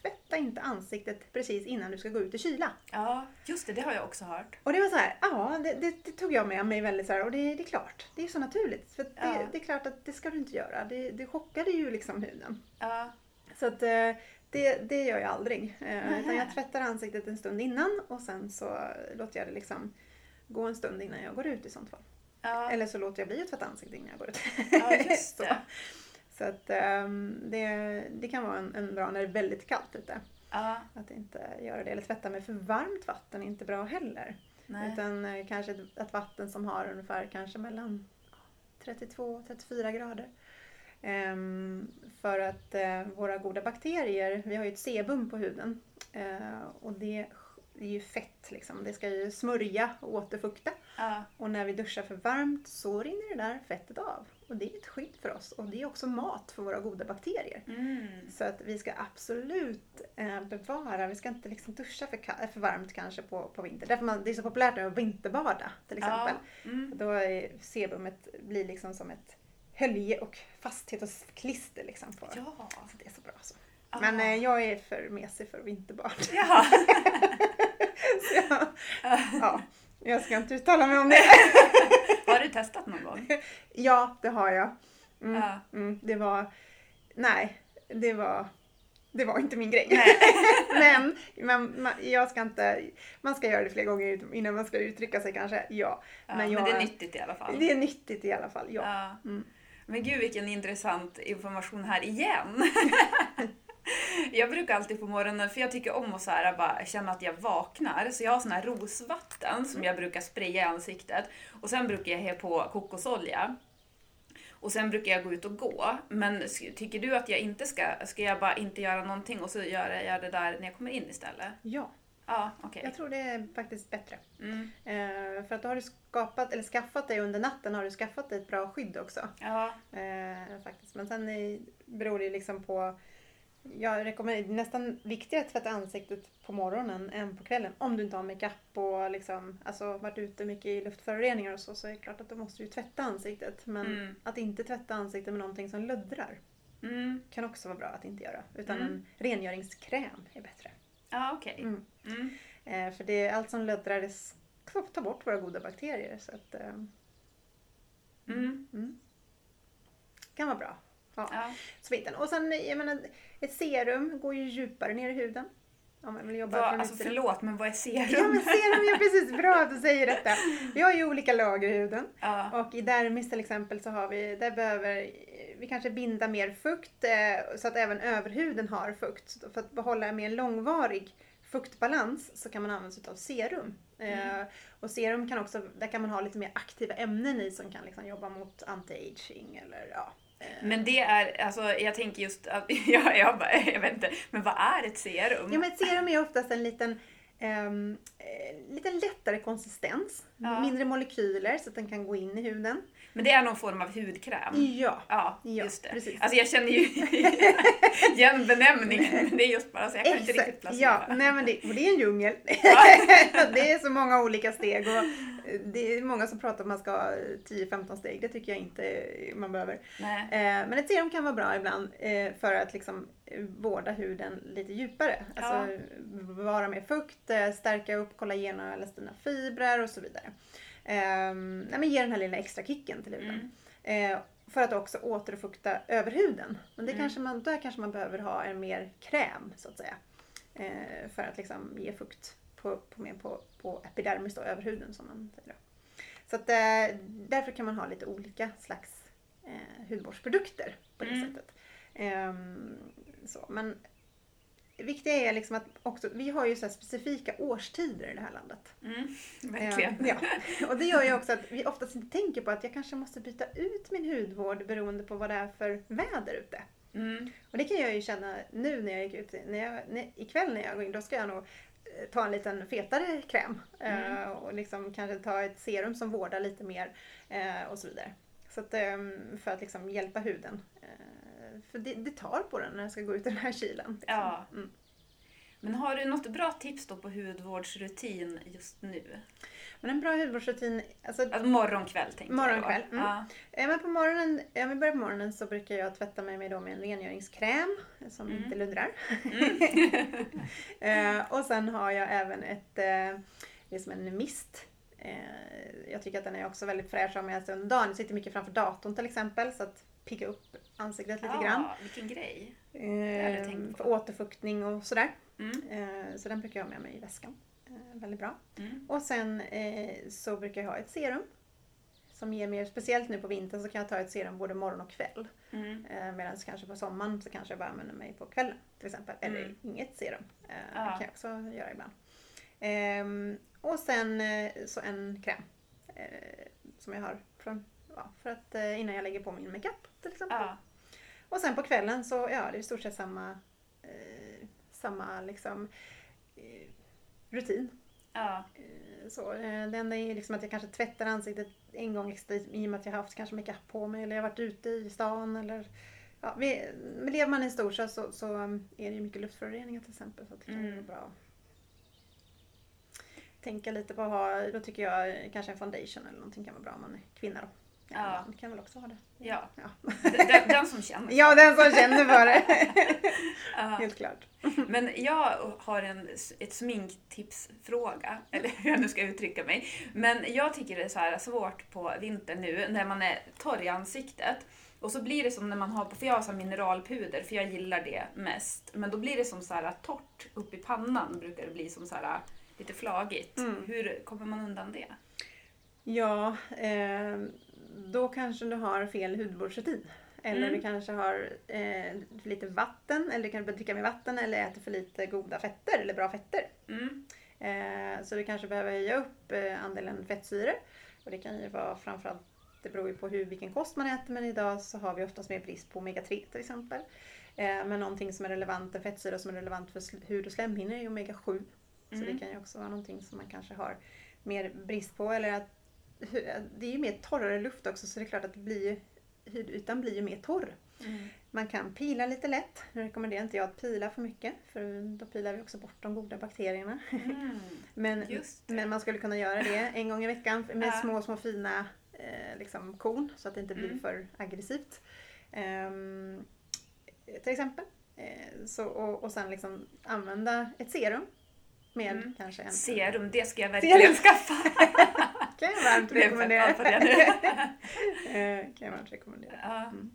tvätta inte ansiktet precis innan du ska gå ut i kyla. Ja, just det, det har jag också hört. Och det var så här, ja det, det, det tog jag med mig väldigt så här, och det, det är klart, det är så naturligt. För det, Ja. det är klart att det ska du inte göra. Det, det chockade ju liksom huden. Ja, Så att eh, det, det gör jag aldrig. Eh. Utan jag tvättar ansiktet en stund innan och sen så låter jag det liksom gå en stund innan jag går ut i sånt fall. ja, Eller så låter jag bli att tvätta ansiktet innan jag går ut. ja just det. Så att ehm, det, det kan vara en, en bra när det är väldigt kallt ute. Ja, Att inte göra det. Eller tvätta med för varmt vatten är inte bra heller. nej. Utan eh, kanske ett, ett vatten som har ungefär kanske mellan 32-34 grader. Ehm, för att eh, våra goda bakterier, vi har ju ett sebum på huden. Eh, och det är ju fett liksom. Det ska ju smörja och återfukta. Ja, Och när vi duschar för varmt så rinner det där fettet av. Och det är ett skydd för oss. Och det är också mat för våra goda bakterier. mm. Så att vi ska absolut eh, bevara, vi ska inte liksom duscha för, för varmt kanske på, på vintern. Därför man, det är så populärt nu att vinterbada till exempel. Ja, mm. Då är sebumet blir liksom som ett hölje och fasthet och klister liksom på. Ja. Så det är så bra så. Men eh, jag är för mesig för vinterbad. Jaha. så jag, ja, jag ska inte uttala mig om det. Du testat någon gång? Ja, det har jag. Mm, Ja. mm, det var, nej, det var, det var inte min grej. Men man, man, jag ska inte, man ska göra det fler gånger innan man ska uttrycka sig kanske. Ja, Ja, Men men, jag- det är nyttigt i alla fall. det är nyttigt i alla fall. Ja. Ja. Mm. Men gud vilken intressant information här igen. jag brukar alltid på morgonen, för jag tycker om att så här, bara känna att jag vaknar, så jag har sån här rosvatten som jag brukar spraya i ansiktet. Och sen brukar jag ha på kokosolja. Och sen brukar jag gå ut och gå. Men tycker du att jag inte ska, ska jag bara inte göra någonting och så gör jag det där när jag kommer in istället? ja, Ja, okej. jag tror det är faktiskt bättre. Mm. Eh, för att då har du skapat, eller skaffat dig under natten har du skaffat dig ett bra skydd också. Ja, Eh, faktiskt. Men sen är, beror det liksom på jag rekommenderar nästan viktigare att tvätta ansiktet på morgonen än på kvällen. Om du inte har makeup och liksom, alltså, varit ute mycket i luftföroreningar och så, så är det klart att då måste du tvätta ansiktet. Men Mm. att inte tvätta ansiktet med någonting som löddrar mm. kan också vara bra att inte göra. Utan Mm. en rengöringskräm är bättre. ja okej. Mm. Mm. Eh, för det, allt som löddrar det ska ta bort våra goda bakterier. Så att, eh, Mm. kan vara bra. Ja. Ja. Sviten. Och sen, jag menar, ett serum går ju djupare ner i huden. Om man vill jobba från alltså utsidan. förlåt, men vad är serum? Ja men serum är precis bra att du säger detta. Vi har ju olika lager i huden. Ja. Och i dermis till exempel så har vi, där behöver vi kanske binda mer fukt eh, så att även överhuden har fukt. För att behålla en mer långvarig fuktbalans så kan man använda sig av serum. Eh, och serum kan också, där kan man ha lite mer aktiva ämnen i som kan liksom jobba mot anti-aging eller ja. Men det är, alltså jag tänker just att, ja, jag, bara, jag vet inte, men vad är ett serum? Ja men ett serum är oftast en liten eh, lite lättare konsistens, Ja. mindre molekyler så att den kan gå in i huden. Men det är någon form av hudkräm. Ja, Ja, Ja, just det. precis. Alltså jag känner ju igen benämningen, men det är just bara så jag kan inte riktigt exakt. placera. Ja, nej men det, och det är en djungel. det är så många olika steg och eh, det är många som pratar om att man ska ha 10-15 steg. Det tycker jag inte man behöver. Nej. Eh, Men ett serum kan vara bra ibland eh, för att liksom vårda huden lite djupare. Alltså bevara mer fukt, stärka upp kollagen och elastina fibrer och så vidare. Ehm, nej, men ge den här lilla extra kicken till huden. Eh, För att också återfukta överhuden. Men det Mm. kanske man, där kanske man behöver ha en mer kräm så att säga. Eh, För att liksom ge fukt på, på, på, på epidermis, då, överhuden som man säger. Då. Så att, eh, därför kan man ha lite olika slags eh, hudvårdsprodukter på det Mm. sättet. Ehm, så, men viktiga är liksom att också, vi har ju så specifika årstider i det här landet. Mm, verkligen. Ehm, ja. Och det gör ju också att vi oftast inte tänker på att jag kanske måste byta ut min hudvård beroende på vad det är för väder ute. Mm. Och det kan jag ju känna nu när jag gick ut, när jag, när, ikväll när jag går in, då ska jag nog eh, ta en liten fetare kräm. Mm. eh, och liksom kanske ta ett serum som vårdar lite mer eh, och så vidare. Så att, ehm, för att liksom hjälpa huden. För det, det tar på den när den ska gå ut i den här kylan. liksom. Ja. Mm. Men har du något bra tips då på hudvårdsrutin just nu? Men en bra hudvårdsrutin, alltså Alltså morgon, kväll tänkte Morgon, jag. kväll, mm. Ja. Men på morgonen, om vi börjar på morgonen så brukar jag tvätta mig med, då med en rengöringskräm som Mm. inte lundrar. eh, och sen har jag även ett, eh, det är som en mist. Eh, jag tycker att den är också väldigt fräsch om jag äter under dagen. Jag sitter mycket framför datorn till exempel så att pigga upp ansiktet lite Ja, grann. Vilken grej. Eh, för återfuktning och sådär. Mm. Eh, så den brukar jag ha med mig i väskan. Eh, väldigt bra. Mm. Och sen eh, så brukar jag ha ett serum. Som ger mer, speciellt nu på vintern så kan jag ta ett serum både morgon och kväll. Mm. Eh, Medan kanske på sommaren så kanske jag bara använder mig på kvällen till exempel. Eller Mm. inget serum. Eh, Ja. Det kan jag också göra ibland. Ehm, och sen så en kräm. Som jag har från, ja, för att, eh, innan jag lägger på min makeup till exempel. Ja. Och sen på kvällen så ja, det är i stort sett samma, eh, samma liksom, eh, rutin. Ja. Eh, Så, eh, det enda är liksom att jag kanske tvättar ansiktet en gång extra i och med att jag har haft kanske makeup på mig eller jag har varit ute i stan eller ja, vi, lever man i en storstad så, så um, är det ju mycket luftföroreningar till exempel så det kan Mm. vara bra tänka lite på att ha, då tycker jag kanske en foundation eller någonting kan vara bra om man är kvinna då. Ja. Man kan väl också ha det. Ja. Ja, Den, den som känner. ja den som känner för det. Helt klart. Men jag har en, ett sminktipsfråga, eller hur jag nu ska uttrycka mig. Men jag tycker det är så här svårt på vintern nu när man är torr i ansiktet. Och så blir det som när man har på, för jag har så mineralpuder, för jag gillar det mest. Men då blir det som så här torrt upp i pannan, brukar det bli som så här lite flagigt. Mm. Hur kommer man undan det? Ja, eh, då kanske du har fel hudvårdsrutin. Eller Mm. du kanske har eh, för lite vatten, eller du kan börja dricka mer vatten eller äter för lite goda fetter eller bra fetter. Mm. Eh, så du kanske behöver höja upp eh, andelen fettsyror. Och det kan ju vara framförallt, det beror ju på hur, vilken kost man äter men idag så har vi oftast mer brist på omega-3 till exempel. Eh, men någonting som är relevant, en fettsyra som är relevant för hud och slemhinnor är ju omega-7. Så Mm. det kan ju också vara någonting som man kanske har mer brist på. Eller att, det är ju mer torrare luft också så det är klart att det blir ju, hudytan blir ju mer torr. Mm. Man kan pila lite lätt. Nu rekommenderar inte jag att pila för mycket för då pilar vi också bort de goda bakterierna. Mm. Men, men man skulle kunna göra det en gång i veckan med Ja. små, små fina eh, liksom, korn så att det inte blir Mm. för aggressivt. Ehm, till exempel. Eh, så, och, och sen liksom använda ett serum med Mm. kanske en... Serum, det ska jag verkligen Serum. skaffa. kan jag varmt rekommendera. på det nu. Eh, kan jag varmt rekommendera. Ja. Mm.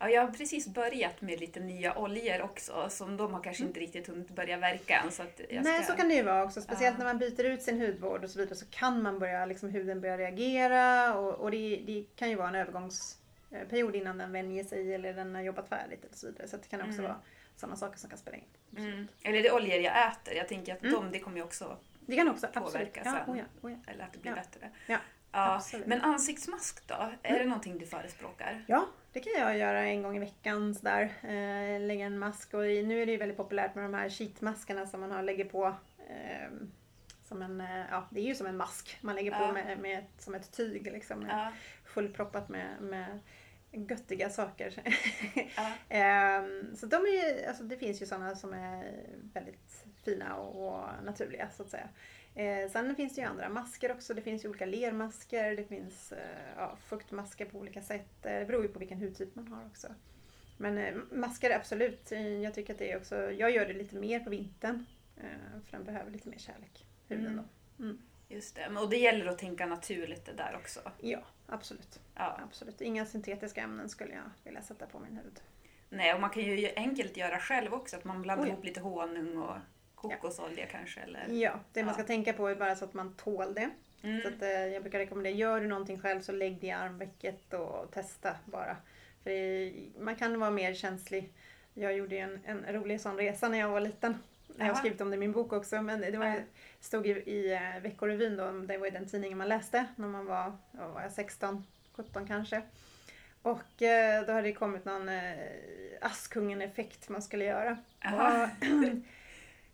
Ja, jag har precis börjat med lite nya oljor också, som de har kanske inte riktigt hunnit börja verka än. Så att jag Mm. Nej, ska... så kan det ju vara också. Speciellt Ja. när man byter ut sin hudvård och så vidare så kan man börja, liksom, huden börja reagera och, och det, det kan ju vara en övergångsperiod innan den vänjer sig eller den har jobbat färdigt och så vidare. Så det kan också Mm. vara sådana saker som kan spela in. Mm. Eller det oljor jag äter. Jag tänker att Mm. de, det kommer ju också, Det kan också Påverka absolut. Ja, sen. oh ja, oh ja. eller att det blir bättre. Ja. Men ansiktsmask då? Är det någonting du förespråkar? Ja, det kan jag göra en gång i veckan sådär. Eh, lägga en mask och i, nu är det ju väldigt populärt med de här sheetmaskerna som man har, lägger på. Eh, som en, eh, ja, det är ju som en mask man lägger på Ja. med, med, som ett tyg liksom. med- Ja. Fullproppat med, med göttiga saker. Ja. Ehm, så de är ju, alltså det finns ju sådana som är väldigt fina och, naturliga så att säga. Eh, sen finns det ju andra masker också. Det finns ju olika lermasker, det finns eh, ja, fuktmasker på olika sätt. Eh, Det beror ju på vilken hudtyp man har också. Men eh, masker absolut. Eh, Jag tycker att det är också, jag gör det lite mer på vintern. Eh, för den behöver lite mer kärlek, huden Mm. då. Mm. Just det. Och det gäller att tänka naturligt det där också. Ja, absolut. Ja. absolut. Inga syntetiska ämnen skulle jag vilja sätta på min hud. Nej, och man kan ju enkelt göra själv också. Att man blandar Oh ja. ihop lite honung och kokosolja kanske. Eller... Ja, det man ska tänka på är bara så att man tål det. Mm. Så att, eh, jag brukar rekommendera, gör du någonting själv så lägg det i armvecket och testa bara. För det, man kan vara mer känslig. Jag gjorde ju en, en rolig sån resa när jag var liten. Jag har Jaha. skrivit om det i min bok också. Men det var, stod ju i eh, Veckorevyn då. Det var ju den tidningen man läste när man var, var jag, 16, 17 kanske. Och eh, då hade det kommit någon eh, Askungen-effekt man skulle göra.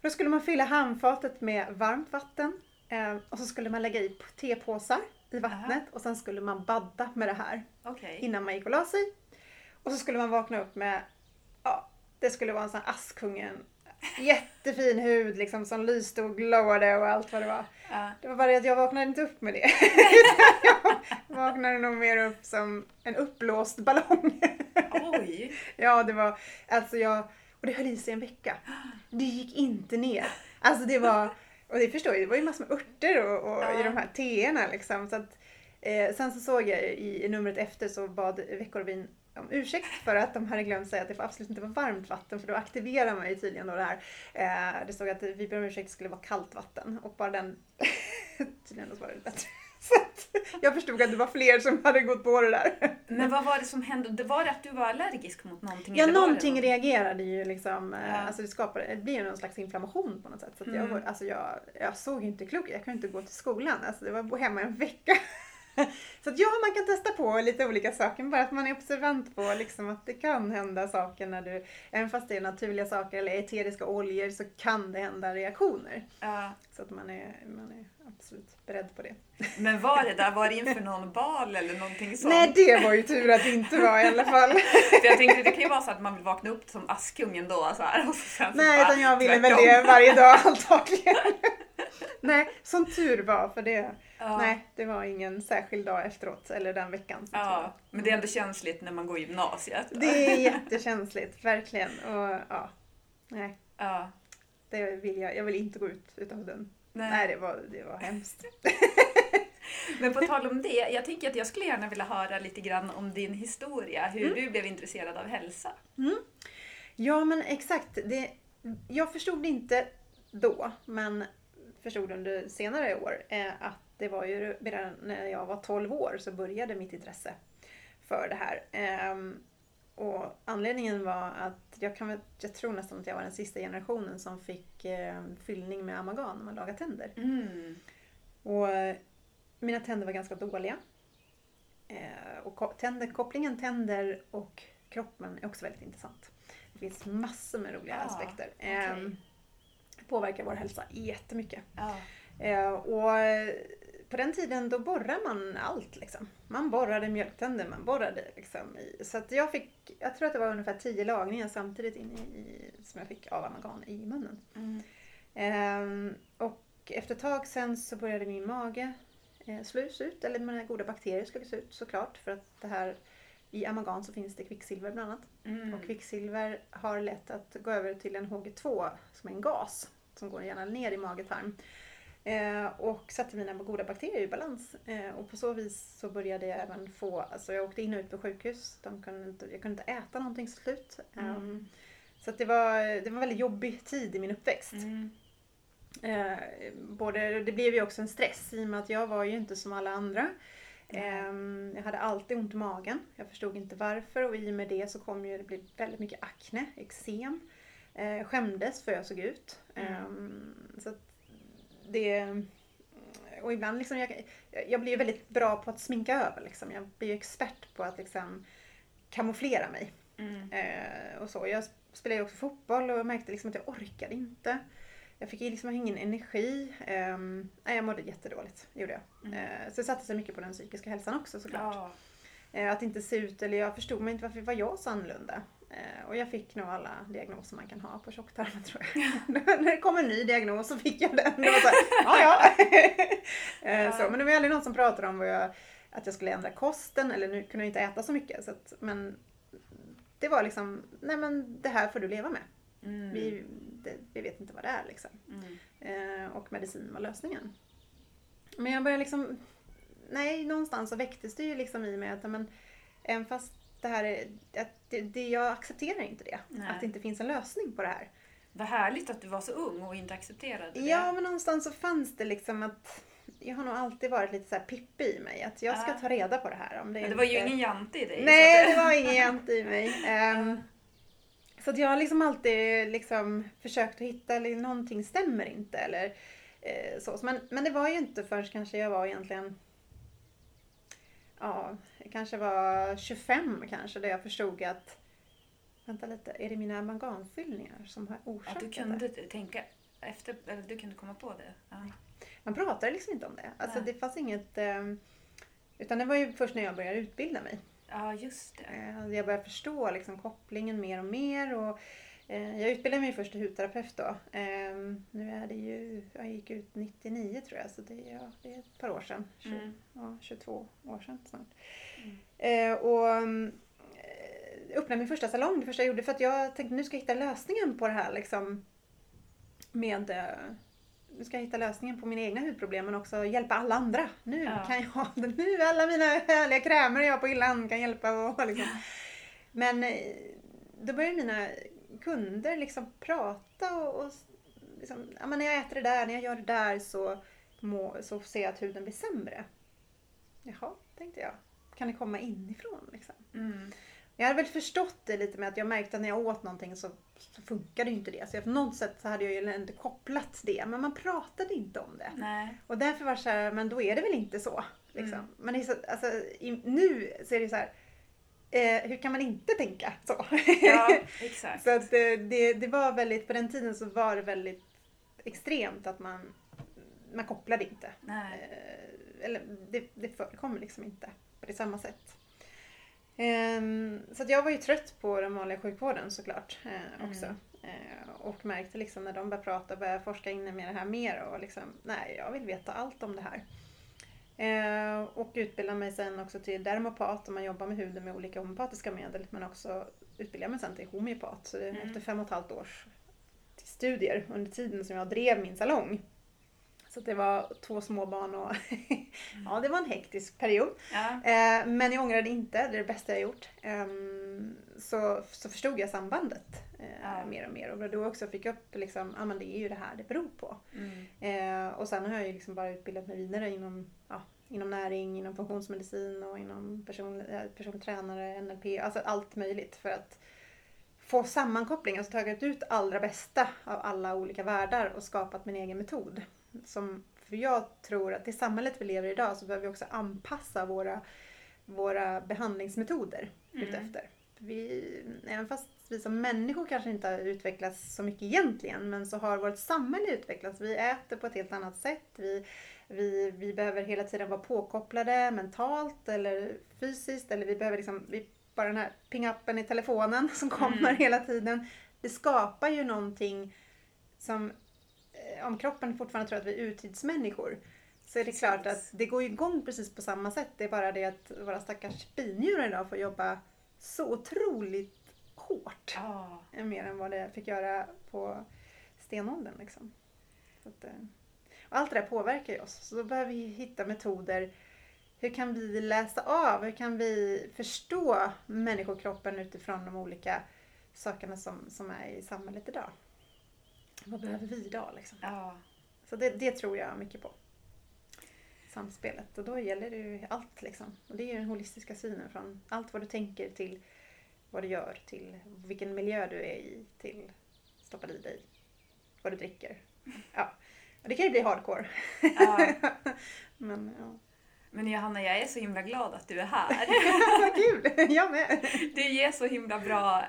Aha. Då skulle man fylla handfatet med varmt vatten eh, och så skulle man lägga i tepåsar i vattnet och sen skulle man badda med det här Okej. innan man gick och la sig. Och så skulle man vakna upp med, ja, det skulle vara en sån Askungen, jättefin hud liksom som lyste och glowade och allt vad det var. Ja. Det var bara det att jag vaknade inte upp med det. jag vaknade nog mer upp som en uppblåst ballong. Oj! Ja, det var, alltså jag, och det höll i sig en vecka. Det gick inte ner. Alltså det var, och det förstår jag, det var ju massor med örter och, och Ja. i de här teerna liksom. Så att, eh, sen så såg jag i, i numret efter så bad Veckorevyn om ursäkt för att de hade glömt säga att det får absolut inte vara varmt vatten för då aktiverar man ju tydligen då det här. Eh, det stod att vi ber om ursäkt skulle vara kallt vatten och bara den tydligen då svarade det bättre. Så jag förstod att det var fler som hade gått på det där. Men vad var det som hände? Det var det att du var allergisk mot någonting? Ja, någonting reagerade ju liksom. eh, Ja. Alltså det skapade, det blir ju någon slags inflammation på något sätt. Så jag, Mm. var- alltså jag, jag såg inte klok Jag kunde inte gå till skolan. Alltså det var hemma en vecka. Så att ja, man kan testa på lite olika saker. Bara att man är observant på liksom att det kan hända saker när du, även fast det är naturliga saker eller eteriska oljor så kan det hända reaktioner. Ja. Så att man är, man är absolut beredd på det. Men var det där, var det inför någon bal eller någonting sånt? Nej, det var ju tur att det inte var i alla fall. För jag tänkte det kan ju vara så att man vill vakna upp som Askungen då så här, och så sen så Nej, bara, utan jag ville väl det varje dag antagligen. Nej, som tur var för det. Ja. Nej, det var ingen särskild dag efteråt, eller den veckan. Ja, men det är ändå känsligt när man går gymnasiet. Det är jättekänsligt, verkligen. Och ja, nej, Ja. det vill jag. Jag vill inte gå ut utav den. Nej. Nej, det var, det var hemskt. Men på tal om det, jag tänker att jag skulle gärna vilja höra lite grann om din historia, hur Mm. du blev intresserad av hälsa. Ja, men exakt. Det, jag förstod inte då, men förstod under senare år eh, att det var ju redan när jag var 12 år så började mitt intresse för det här. Ehm, och anledningen var att jag, kan, jag tror nästan att jag var den sista generationen som fick eh, fyllning med amalgam när man lagar tänder. Mm. Och eh, mina tänder var ganska dåliga. Eh, och tänder, kopplingen tänder och kroppen är också väldigt intressant. Det finns massor med roliga Ah, aspekter. okej. Eh, påverkar vår hälsa jättemycket. Ja. Eh, och eh, på den tiden då borrar man allt liksom. Man borrade mjölktänder, man borrade liksom i. Så att jag fick, jag tror att det var ungefär tio lagningar samtidigt in i, som jag fick av amalgam i munnen. Mm. Ehm, och efter ett tag sen så började min mage eh, slås ut, eller mina goda bakterier slås ut såklart. För att det här, i amalgam så finns det kvicksilver bland annat. Mm. Och kvicksilver har lätt att gå över till en HG2 som är en gas som går gärna ner i magetarm. Eh, och satte mina goda bakterier i balans. Eh, och på så vis så började jag även få, alltså jag åkte in och ut på sjukhus. De kunde inte, jag kunde inte äta någonting till slut. Mm. Ehm, så det, var, det var en väldigt jobbig tid i min uppväxt. Mm. Eh, både, det blev ju också en stress i och med att jag var ju inte som alla andra. Ehm, jag hade alltid ont i magen. Jag förstod inte varför och i och med det så kom ju det bli väldigt mycket akne, eksem. Eh, skämdes för jag såg ut. Mm. Ehm, så att det, och ibland liksom, jag, jag blir väldigt bra på att sminka över. Liksom. Jag blir ju expert på att liksom kamouflera mig. Mm. Eh, och så. Jag spelade ju också fotboll och jag märkte liksom att jag orkade inte. jag fick liksom ingen energi. Um, nej, jag mådde jättedåligt, gjorde jag. Mm. Eh, så det satte sig mycket på den psykiska hälsan också såklart. Ja. Eh, att inte se ut, eller jag förstod mig inte varför var jag så annorlunda. Eh, och jag fick nog alla diagnoser man kan ha på tjocktarmen tror jag. När det kom en ny diagnos så fick jag den. Det var så här, ja. Eh, så, men det var aldrig någon som pratade om jag, att jag skulle ändra kosten, eller nu kunde jag inte äta så mycket. Så att, men det var liksom, nej men det här får du leva med. Mm. Vi, det, vi vet inte vad det är liksom. Mm. Eh, och medicin var lösningen. Men jag började liksom, nej någonstans så väcktes det ju liksom i mig att men, även fast det här är, att det, det, jag accepterar inte det. Nej. Att det inte finns en lösning på det här. Vad härligt att du var så ung och inte accepterade det. Ja men någonstans så fanns det liksom att jag har nog alltid varit lite så här Pippi i mig. Att jag ska ta reda på det här. Om det Men det var ju inte- ingen jante i dig. Nej, att det var ingen jante i mig. Ehm, så att jag har liksom alltid liksom försökt att hitta, eller någonting stämmer inte eller eh, så. Men, men det var ju inte förrän kanske jag var egentligen, ja, jag kanske var 25 kanske, där jag förstod att, vänta lite, är det mina manganfyllningar som har orsakat du det? kunde tänka efter, eller du kunde komma på det. Ja. Man pratade liksom inte om det. Alltså Nej. det fanns inget, ehm, utan det var ju först när jag började utbilda mig. ja, just det. Eh, Jag började förstå liksom kopplingen mer och mer. Och, eh, jag utbildade mig först till hudterapeut då. Eh, nu är det jag gick ut 99 tror jag, så det är, ja, det är ett par år sedan. 20, Mm. ja, 22 år sedan snart. Mm. Eh, och mm, eh, öppnade min första salong, det första jag gjorde, för att jag tänkte nu ska jag hitta lösningen på det här liksom med eh, nu ska jag hitta lösningen på mina egna hudproblem men också hjälpa alla andra. Nu Ja. kan jag, nu alla mina härliga krämer jag har på hyllan kan hjälpa och liksom. Men eh, då började mina kunder liksom prata och, och liksom, ja, men när jag äter det där, när jag gör det där så, må, så ser jag att huden blir sämre. Jaha, tänkte jag. Kan det komma inifrån liksom? Mm. Jag hade väl förstått det lite med att jag märkte att när jag åt någonting så, så funkade ju inte det. Så jag, på något sätt så hade jag ju inte kopplat det. Men man pratade inte om det. Nej. Och därför var det så här, men då är det väl inte så. Liksom. Mm. Men så, alltså, i, nu så är det så här, eh, hur kan man inte tänka så? Ja, exakt. så att eh, det, det var väldigt, på den tiden så var det väldigt extremt att man, man kopplade inte. Nej. Eh, eller det, det förekommer liksom inte på det samma sätt. Ehm, så jag var ju trött på den vanliga sjukvården såklart eh, också. Mm. Och märkte liksom när de började prata och började forska in med det här mer och liksom, nej jag vill veta allt om det här. Och utbildade mig sen också till dermopat och man jobbar med huden med olika homeopatiska medel men också utbildade mig sen till homeopat. Så det, Mm. efter fem och ett halvt års studier under tiden som jag drev min salong. Så det var två små barn och ja, det var en hektisk period. Ja. Eh, men jag ångrade inte, det är det bästa jag gjort. Ehm, så, så förstod jag sambandet eh, Ja. mer och mer. Och då också fick jag upp liksom, men det är ju det här det beror på. Mm. Eh, och sen har jag ju liksom bara utbildat mig vidare inom, ja, inom näring, inom funktionsmedicin och inom person, personlig tränare, NLP, alltså allt möjligt för att få sammankoppling, alltså tagit ut allra bästa av alla olika världar och skapat min egen metod. Som, för jag tror att i samhället vi lever i idag så behöver vi också anpassa våra, våra behandlingsmetoder Mm. utefter. Vi, även fast vi som människor kanske inte har utvecklats så mycket egentligen men så har vårt samhälle utvecklats. Vi äter på ett helt annat sätt. Vi, vi, vi behöver hela tiden vara påkopplade mentalt eller fysiskt. Eller vi behöver liksom, vi, bara den här pingappen i telefonen som kommer Mm. hela tiden. Det skapar ju någonting som, eh, om kroppen fortfarande tror att vi är urtidsmänniskor, så är det Precis. klart att det går igång precis på samma sätt. Det är bara det att våra stackars binjurar idag får jobba så otroligt hårt. Ja. Mer än vad det fick göra på stenåldern. Liksom. Att, eh, och allt det där påverkar ju oss. Så då behöver vi hitta metoder. Hur kan vi läsa av? Hur kan vi förstå människokroppen utifrån de olika sakerna som, som är i samhället idag? Vad behöver vi idag? Liksom? Ja. Så det, det tror jag mycket på. Samspelet. Och då gäller det ju allt liksom. Och det är ju den holistiska synen från allt vad du tänker till vad du gör till vilken miljö du är i till stoppar i dig vad du dricker. Ja. Och det kan ju bli hardcore. Ja. Men ja. Men Johanna, jag är så himla glad att du är här. Vad kul! Jag med. Du ger så himla bra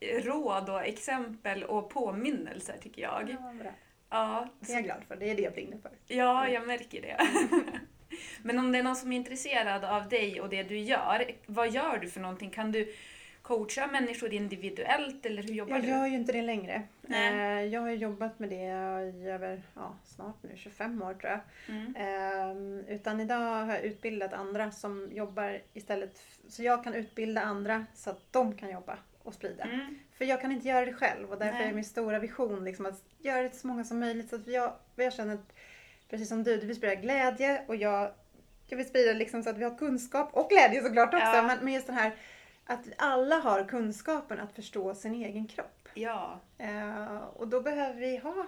råd och exempel och påminnelser tycker jag. Ja, bra. Ja, Det är jag glad för. Det är det jag brinner för. ja, jag märker det. Men om det är någon som är intresserad av dig och det du gör, vad gör du för någonting? Kan du coacha människor individuellt eller hur jobbar Jag du? gör ju inte det längre. Nej. Eh, Jag har jobbat med det i över, ja, snart nu 25 år tror jag. Mm. Ehm, utan idag har jag utbildat andra som jobbar istället. Så jag kan utbilda andra så att de kan jobba och sprida. Mm. För jag kan inte göra det själv och därför Nej. är min stora vision liksom att göra det till så många som möjligt. Så att jag, jag känner att, precis som du, du vill sprida glädje och jag, jag vill sprida liksom så att vi har kunskap och glädje såklart också. Ja. Men, men just den här att alla har kunskapen att förstå sin egen kropp. Ja, Eh, och då behöver vi ha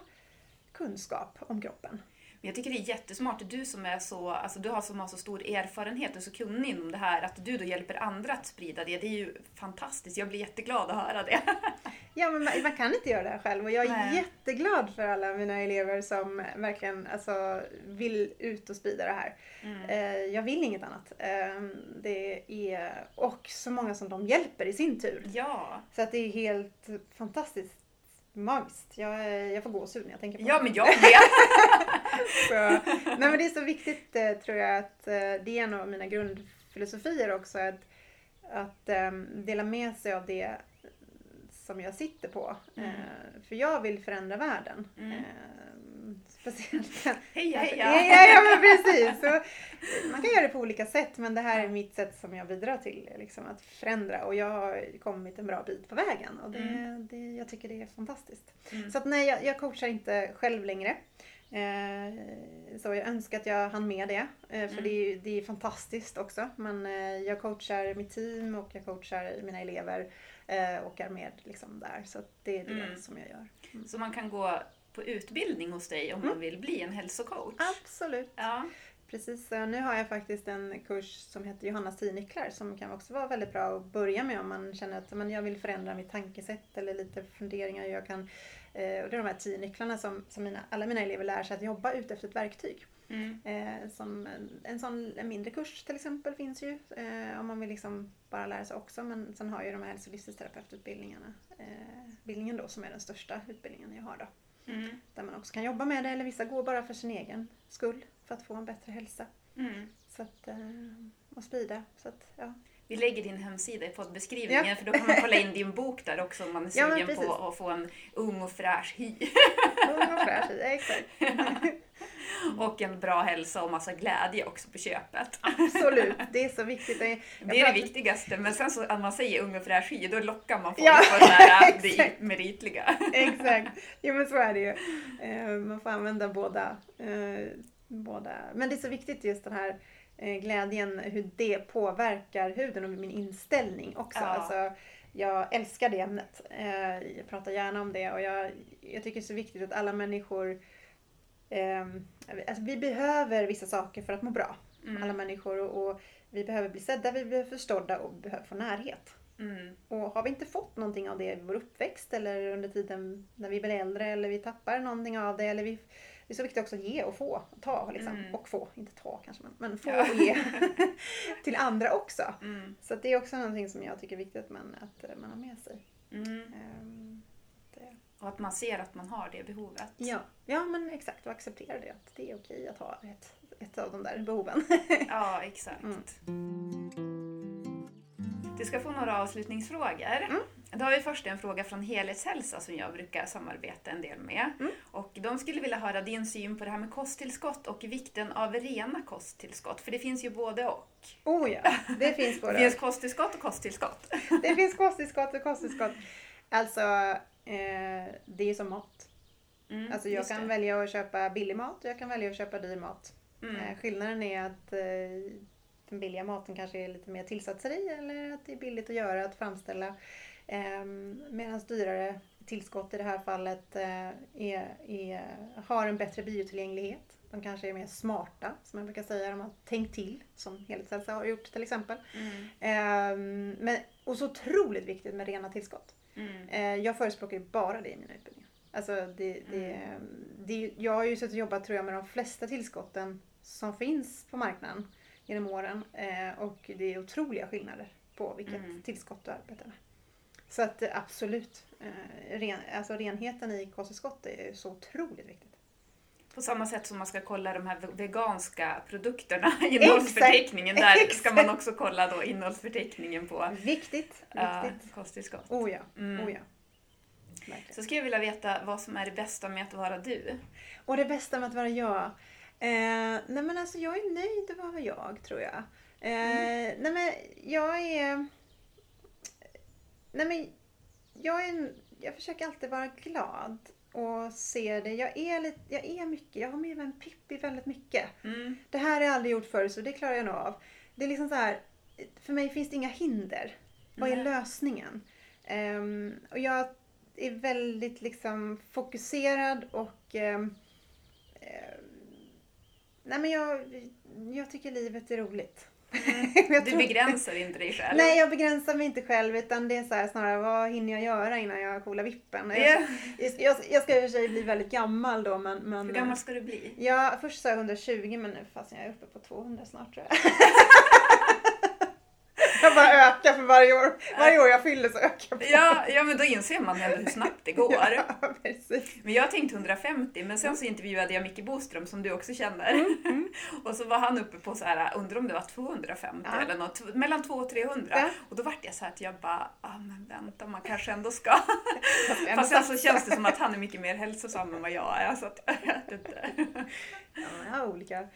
kunskap om kroppen. Men jag tycker det är jättesmart, du som är så, alltså du har som har så stor erfarenhet och så kunnig inom det här, att du då hjälper andra att sprida det. Det är ju fantastiskt, jag blir jätteglad att höra det. Ja, men man, man kan inte göra det här själv och jag är Nej. jätteglad för alla mina elever som verkligen alltså, vill ut och sprida det här. Mm. Eh, jag vill inget annat. Eh, det är, och så många som de hjälper i sin tur. Ja, Så att det är helt fantastiskt magiskt. Jag, jag får gåshud när jag tänker på ja det. men jag med. Så, nej men det är så viktigt eh, tror jag att eh, det är en av mina grundfilosofier också. Att, att eh, dela med sig av det som jag sitter på. Mm. Eh, för jag vill förändra världen. Mm. Speciellt Heja Alltså, heja! Ja, ja, men precis. Så, man kan göra det på olika sätt men det här är mitt sätt som jag bidrar till liksom, att förändra och jag har kommit en bra bit på vägen och det, Mm. det, jag tycker det är fantastiskt. Mm. Så att nej, jag, jag coachar inte själv längre. Eh, så jag önskar att jag hann med det eh, för Mm. det, är, det är fantastiskt också. Men eh, jag coachar mitt team och jag coachar mina elever eh, och är med liksom, där. Så det är det Mm. som jag gör. Så man kan gå på utbildning hos dig om man vill bli en hälsocoach? Absolut. Ja. Precis, nu har jag faktiskt en kurs som heter Johannas 10 nycklar som kan också vara väldigt bra att börja med om man känner att men jag vill förändra mitt tankesätt eller lite funderingar jag kan. Eh, och det är de här 10 nycklarna som, som mina, alla mina elever lär sig att jobba ut efter ett verktyg. Mm. Eh, som en, sån en mindre kurs till exempel finns ju eh, om man vill liksom bara lära sig också. Men sen har ju de här hälso och livsstilsterapeututbildningarna, eh, utbildningen då som är den största utbildningen jag har då. Mm. Där man också kan jobba med det eller vissa går bara för sin egen skull för att få en bättre hälsa. Mm. Så att, eh, och sprida. Så att, ja. Vi lägger din hemsida i poddbeskrivningen Ja. för då kan man kolla in din bok där också om man är Ja, sugen precis. på att få en ung och fräsch hy. Ung och fräsch i, exakt. Och en bra hälsa och massa glädje också på köpet. Absolut, det är så viktigt. Jag Det är pratar- det viktigaste, men sen så att man säger ung och fräsch då lockar man folk Ja, på det här det meritliga. Exakt, jo men så är det ju. Eh, Man får använda båda. eh, båda. Men det är så viktigt just den här eh, glädjen, hur det påverkar huden och min inställning också. Ja. Alltså, jag älskar det ämnet. Jag pratar gärna om det och jag, jag tycker det är så viktigt att alla människor alltså vi behöver vissa saker för att må bra. Mm. Alla människor och, och vi behöver bli sedda, vi behöver förstådda och vi behöver få närhet. Mm. Och har vi inte fått någonting av det i vår uppväxt eller under tiden när vi blir äldre eller vi tappar någonting av det eller vi det är så viktigt också att ge och få, ta liksom. Mm. Och få, inte ta kanske men, men få Ja. och ge till andra också. Mm. Så det är också någonting som jag tycker är viktigt att man, att man har med sig. Mm. Det. Och att man ser att man har det behovet. Ja. ja men exakt och acceptera det att det är okej att ha ett, ett av de där behoven. Ja, exakt. Mm. Du ska få några avslutningsfrågor. Mm. Då har vi först en fråga från Helhetshälsa som jag brukar samarbeta en del med. Mm. Och de skulle vilja höra din syn på det här med kosttillskott och vikten av rena kosttillskott. För det finns ju både och. oh ja, det finns Det både finns kosttillskott och kosttillskott. Det finns kosttillskott och kosttillskott. Alltså, eh, det är som mat. Mm, Alltså jag kan det. välja att köpa billig mat och jag kan välja att köpa dyr mat. Mm. Eh, skillnaden är att eh, den billiga maten kanske är lite mer tillsatser i eller att det är billigt att göra, att framställa. Eh, Medan dyrare tillskott i det här fallet eh, är, är, har en bättre biotillgänglighet. De kanske är mer smarta, som jag brukar säga. De har tänkt till, som Helhetshälsa har gjort till exempel. Mm. Ehm, men, och så otroligt viktigt med rena tillskott. Mm. Eh, jag förespråkar ju bara det i mina utbildningar. Alltså det, det, det, jag har ju suttit och jobbat tror jag med de flesta tillskotten som finns på marknaden genom åren. Eh, och det är otroliga skillnader på vilket Mm. tillskott du arbetar med. Så att absolut, eh, ren, alltså renheten i kosttillskott är så otroligt viktigt. På samma sätt som man ska kolla de här veganska produkterna, innehållsförteckningen, där Exakt. ska man också kolla då innehållsförteckningen på Viktigt, uh, viktigt. kosttillskott. Oh ja, Mm. oh ja. Verkligen. Så skulle jag vilja veta vad som är det bästa med att vara du. Och det bästa med att vara jag? Eh, nej men alltså jag är nöjd att vara jag tror jag. Eh, Nej men jag är... Nej men jag är... en- Jag försöker alltid vara glad och se det. Jag är, lite, jag är mycket, jag har med mig en Pippi väldigt mycket. Mm. Det här har jag aldrig gjort förr så det klarar jag nog av. Det är liksom så här, för mig finns det inga hinder. Vad är lösningen? Ehm, och jag är väldigt liksom fokuserad och ehm, ehm, Nej men jag, jag tycker livet är roligt. Jag Du begränsar inte dig själv. Nej, jag begränsar mig inte själv utan det är så här, snarare vad hinner jag göra innan jag coolar vippen? Ja. Jag, jag, jag ska i och för sig bli väldigt gammal då men... men Hur gammal ska du bli? Ja, först sa jag 120 men nu fast jag är uppe på 200 snart tror jag. jag bara ökar för varje år. Varje år jag fyller så ökar jag. på. Ja, ja men då inser man hur snabbt det går. Ja, precis. Men jag tänkte 150, men sen så intervjuade jag Micke Boström som du också känner. Mm, Och så var han uppe på så här, undrar om det var 250 Ja. eller något, mellan 200 och 300. Ja. Och då vart jag så att jag bara, ah men vänta man kanske ändå ska. Fast sen så känns det som att han är mycket mer hälsosam än vad jag är. Så att jag vet inte. Ja, man har olika,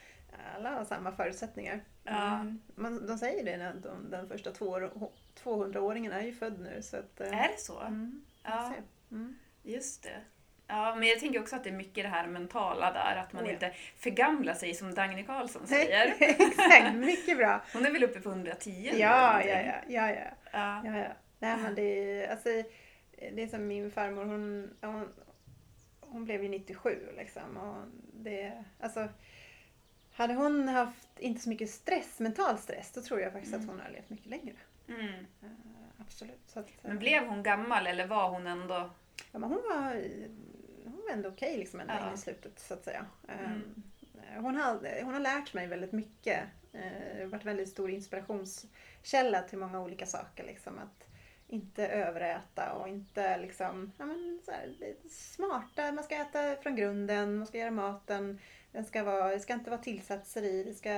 alla har samma förutsättningar. Ja. Mm. Man, de säger det när de, den första två- 200-åringen är ju född nu så att... eh, Är det så? Mm, Ja. Mm. just det. Ja, men jag tänker också att det är mycket det här mentala där, att man Oh ja. inte förgamlar sig som Dagny Karlsson säger. Exakt, mycket bra. Hon är väl uppe på 110 nu Ja, ja, ja, ja, ja. ja. Ja, ja. Nej men det är, alltså, det är som min farmor, hon, hon, hon blev ju 97 liksom. Och det, alltså, hade hon haft inte så mycket stress, mental stress, då tror jag faktiskt att hon hade levt mycket längre. Mm. Eh, absolut. Att, Men blev hon gammal eller var hon ändå... ja, men hon var, hon var ändå okej liksom ända Ja. in i slutet så att säga. Mm. Eh, Hon, har, hon har lärt mig väldigt mycket. Eh, Det har varit väldigt stor inspirationskälla till många olika saker. Liksom. Att inte överäta och inte liksom, ja, men så här, smarta. Man ska äta från grunden, man ska göra maten. Den ska vara, det ska inte vara tillsatser i. Det ska,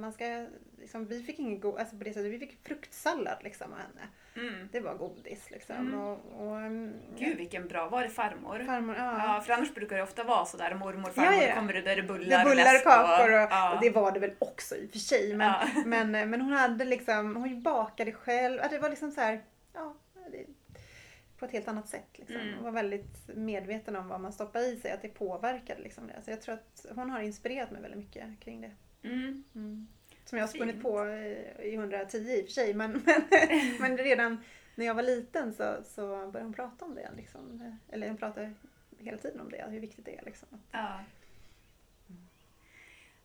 man ska, liksom, vi fick ingen go- alltså på det sättet, vi fick fruktsallad liksom av henne. Mm. Det var godis liksom. Mm. Och, och, mm, Gud vilken bra, var det farmor? farmor, ja. Ja, för annars brukar det ofta vara sådär mormor, Ja, farmor, ja. då kommer det där det Det bullar, bullar läsk och kakor och, ja. och det var det väl också i och för sig. Men, Ja. men, men hon hade liksom, hon bakade själv. Ja, Det var liksom så här, ja, det, på ett helt annat sätt. Liksom. Mm. Hon var väldigt medveten om vad man stoppar i sig, att det påverkade liksom det. Så jag tror att hon har inspirerat mig väldigt mycket kring det. Mm. Mm. Som jag har spunnit på i i 110 i och för sig. Men, men, men redan när jag var liten så, så började hon prata om det. Liksom. Eller hon pratade hela tiden om det, hur viktigt det är. Liksom. Ja.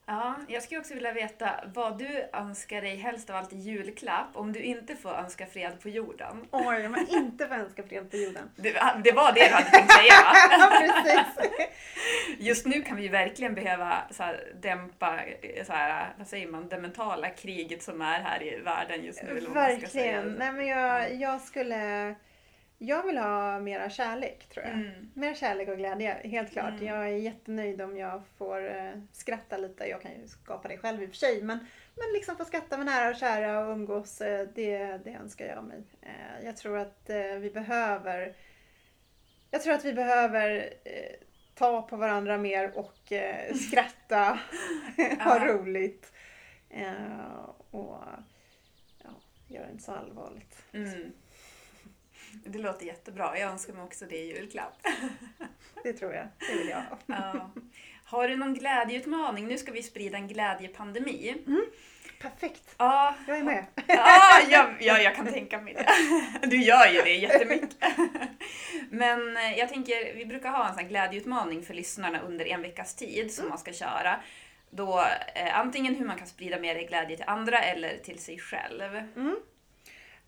Ja, jag skulle också vilja veta vad du önskar dig helst av allt i julklapp om du inte får önska fred på jorden. Oj, om man inte får önska fred på jorden. Det, det var det du hade tänkt säga va? Ja, precis. Just nu kan vi verkligen behöva så här, dämpa så här, vad säger man, det mentala kriget som är här i världen just nu. Verkligen. Nej, men jag, jag skulle... Jag vill ha mera kärlek, tror jag. Mm. Mer kärlek och glädje, helt klart. Mm. Jag är jättenöjd om jag får eh, skratta lite. Jag kan ju skapa det själv i och för sig. Men, men liksom få skratta med nära och kära och umgås, eh, det, det önskar jag mig. Eh, jag tror att eh, vi behöver... Jag tror att vi behöver eh, ta på varandra mer och eh, skratta, ha roligt. Och ja, göra det inte så allvarligt. Mm. Det låter jättebra. Jag önskar mig också det i julklapp. Det tror jag. Det vill jag ha. Ja. Har du någon glädjeutmaning? Nu ska vi sprida en glädjepandemi. Perfekt. Ja, Jag är med. ja, ja, ja, jag kan tänka mig det. Du gör ju det jättemycket. Men eh, jag tänker, vi brukar ha en sån glädjeutmaning för lyssnarna under en veckas tid som man ska köra. Då eh, antingen hur man kan sprida mer glädje till andra eller till sig själv. Mm.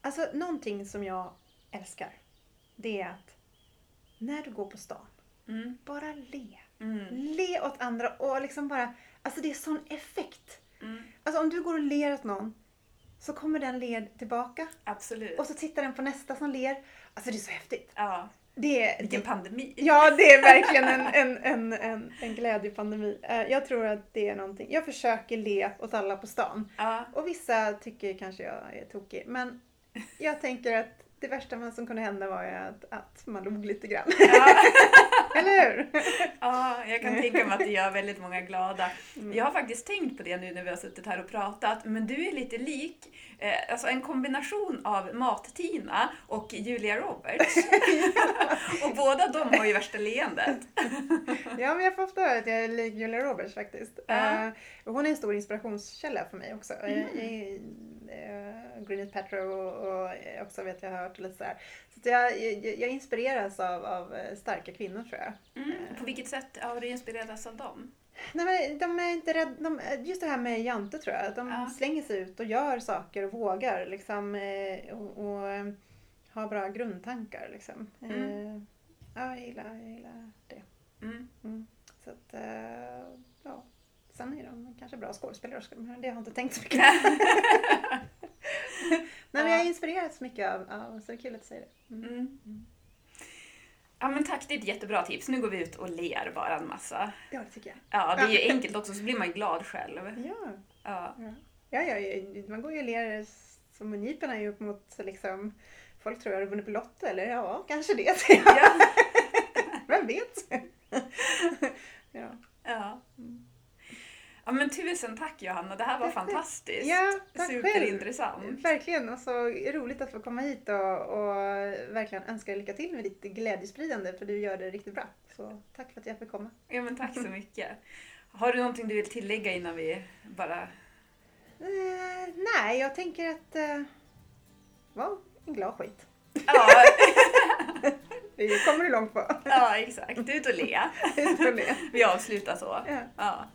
Alltså någonting som jag älskar. Det är att när du går på stan, Mm. bara le. Mm. Le åt andra och liksom bara, alltså det är sån effekt. Mm. Alltså om du går och ler åt någon, så kommer den le tillbaka. Absolut. Och så tittar den på nästa som ler. Alltså det är så häftigt. Ja, Det är, vilken det, pandemi. ja, det är verkligen en, en, en, en, en glädjepandemi. Eh, Jag tror att det är någonting. Jag försöker le åt alla på stan. Ja, Och vissa tycker kanske jag är tokig. Men jag tänker att det värsta som kunde hända var ju att, att man log lite grann. ja, Eller hur? ja, jag kan tänka mig att det gör väldigt många glada. Mm. Jag har faktiskt tänkt på det nu när vi har suttit här och pratat, men du är lite lik, eh, alltså en kombination av Mat-Tina och Julia Roberts. och båda de har ju värsta leendet. Ja, men jag får ofta höra att jag är lik Julia Roberts faktiskt. Ja. Eh, hon är en stor inspirationskälla för mig också. Mm. Mm. Jag, uh, Gwyneth Paltrow och, och också vet jag har hört lite så här. Så jag, jag, jag inspireras av, av eh, starka kvinnor tror jag. Mm. På vilket sätt har du inspirerats av dem? Nej, men de är inte rädda. De, just det här med Jante tror jag. att De Ja. slänger sig ut och gör saker och vågar liksom. eh, Och, och eh, har bra grundtankar liksom. Mm. Eh, Ja, jag gillar, jag gillar det. Mm. Mm. Så att, ja. Sen är de kanske bra skådespelare också, men det har jag inte tänkt så mycket. Nej, men jag inspireras mycket av, av så det är kul att säga det. Mm. Mm. Ja men tack, det är ett jättebra tips. Nu går vi ut och ler bara en massa. Ja, det tycker jag. Ja, det är ju enkelt också så blir man ju glad själv. Ja, Ja. ja. ja, man går ju och ler som är upp mot liksom, folk tror jag har vunnit på Lotto eller ja, kanske det. Ja. Vem vet? ja. Ja. Ja men tusen tack Johanna, det här var fantastiskt. Ja, tack Superintressant. själv. Verkligen, och så roligt att få komma hit och, och verkligen önska dig lycka till med ditt glädjespridande för du gör det riktigt bra. Så tack för att jag fick komma. Ja men tack så mycket. Har du någonting du vill tillägga innan vi bara... Eh, nej, jag tänker att eh, var en glad skit. Ja, Det kommer du långt på. ja exakt. Ut och le. Ut och le. Vi avslutar så. Ja. Ja.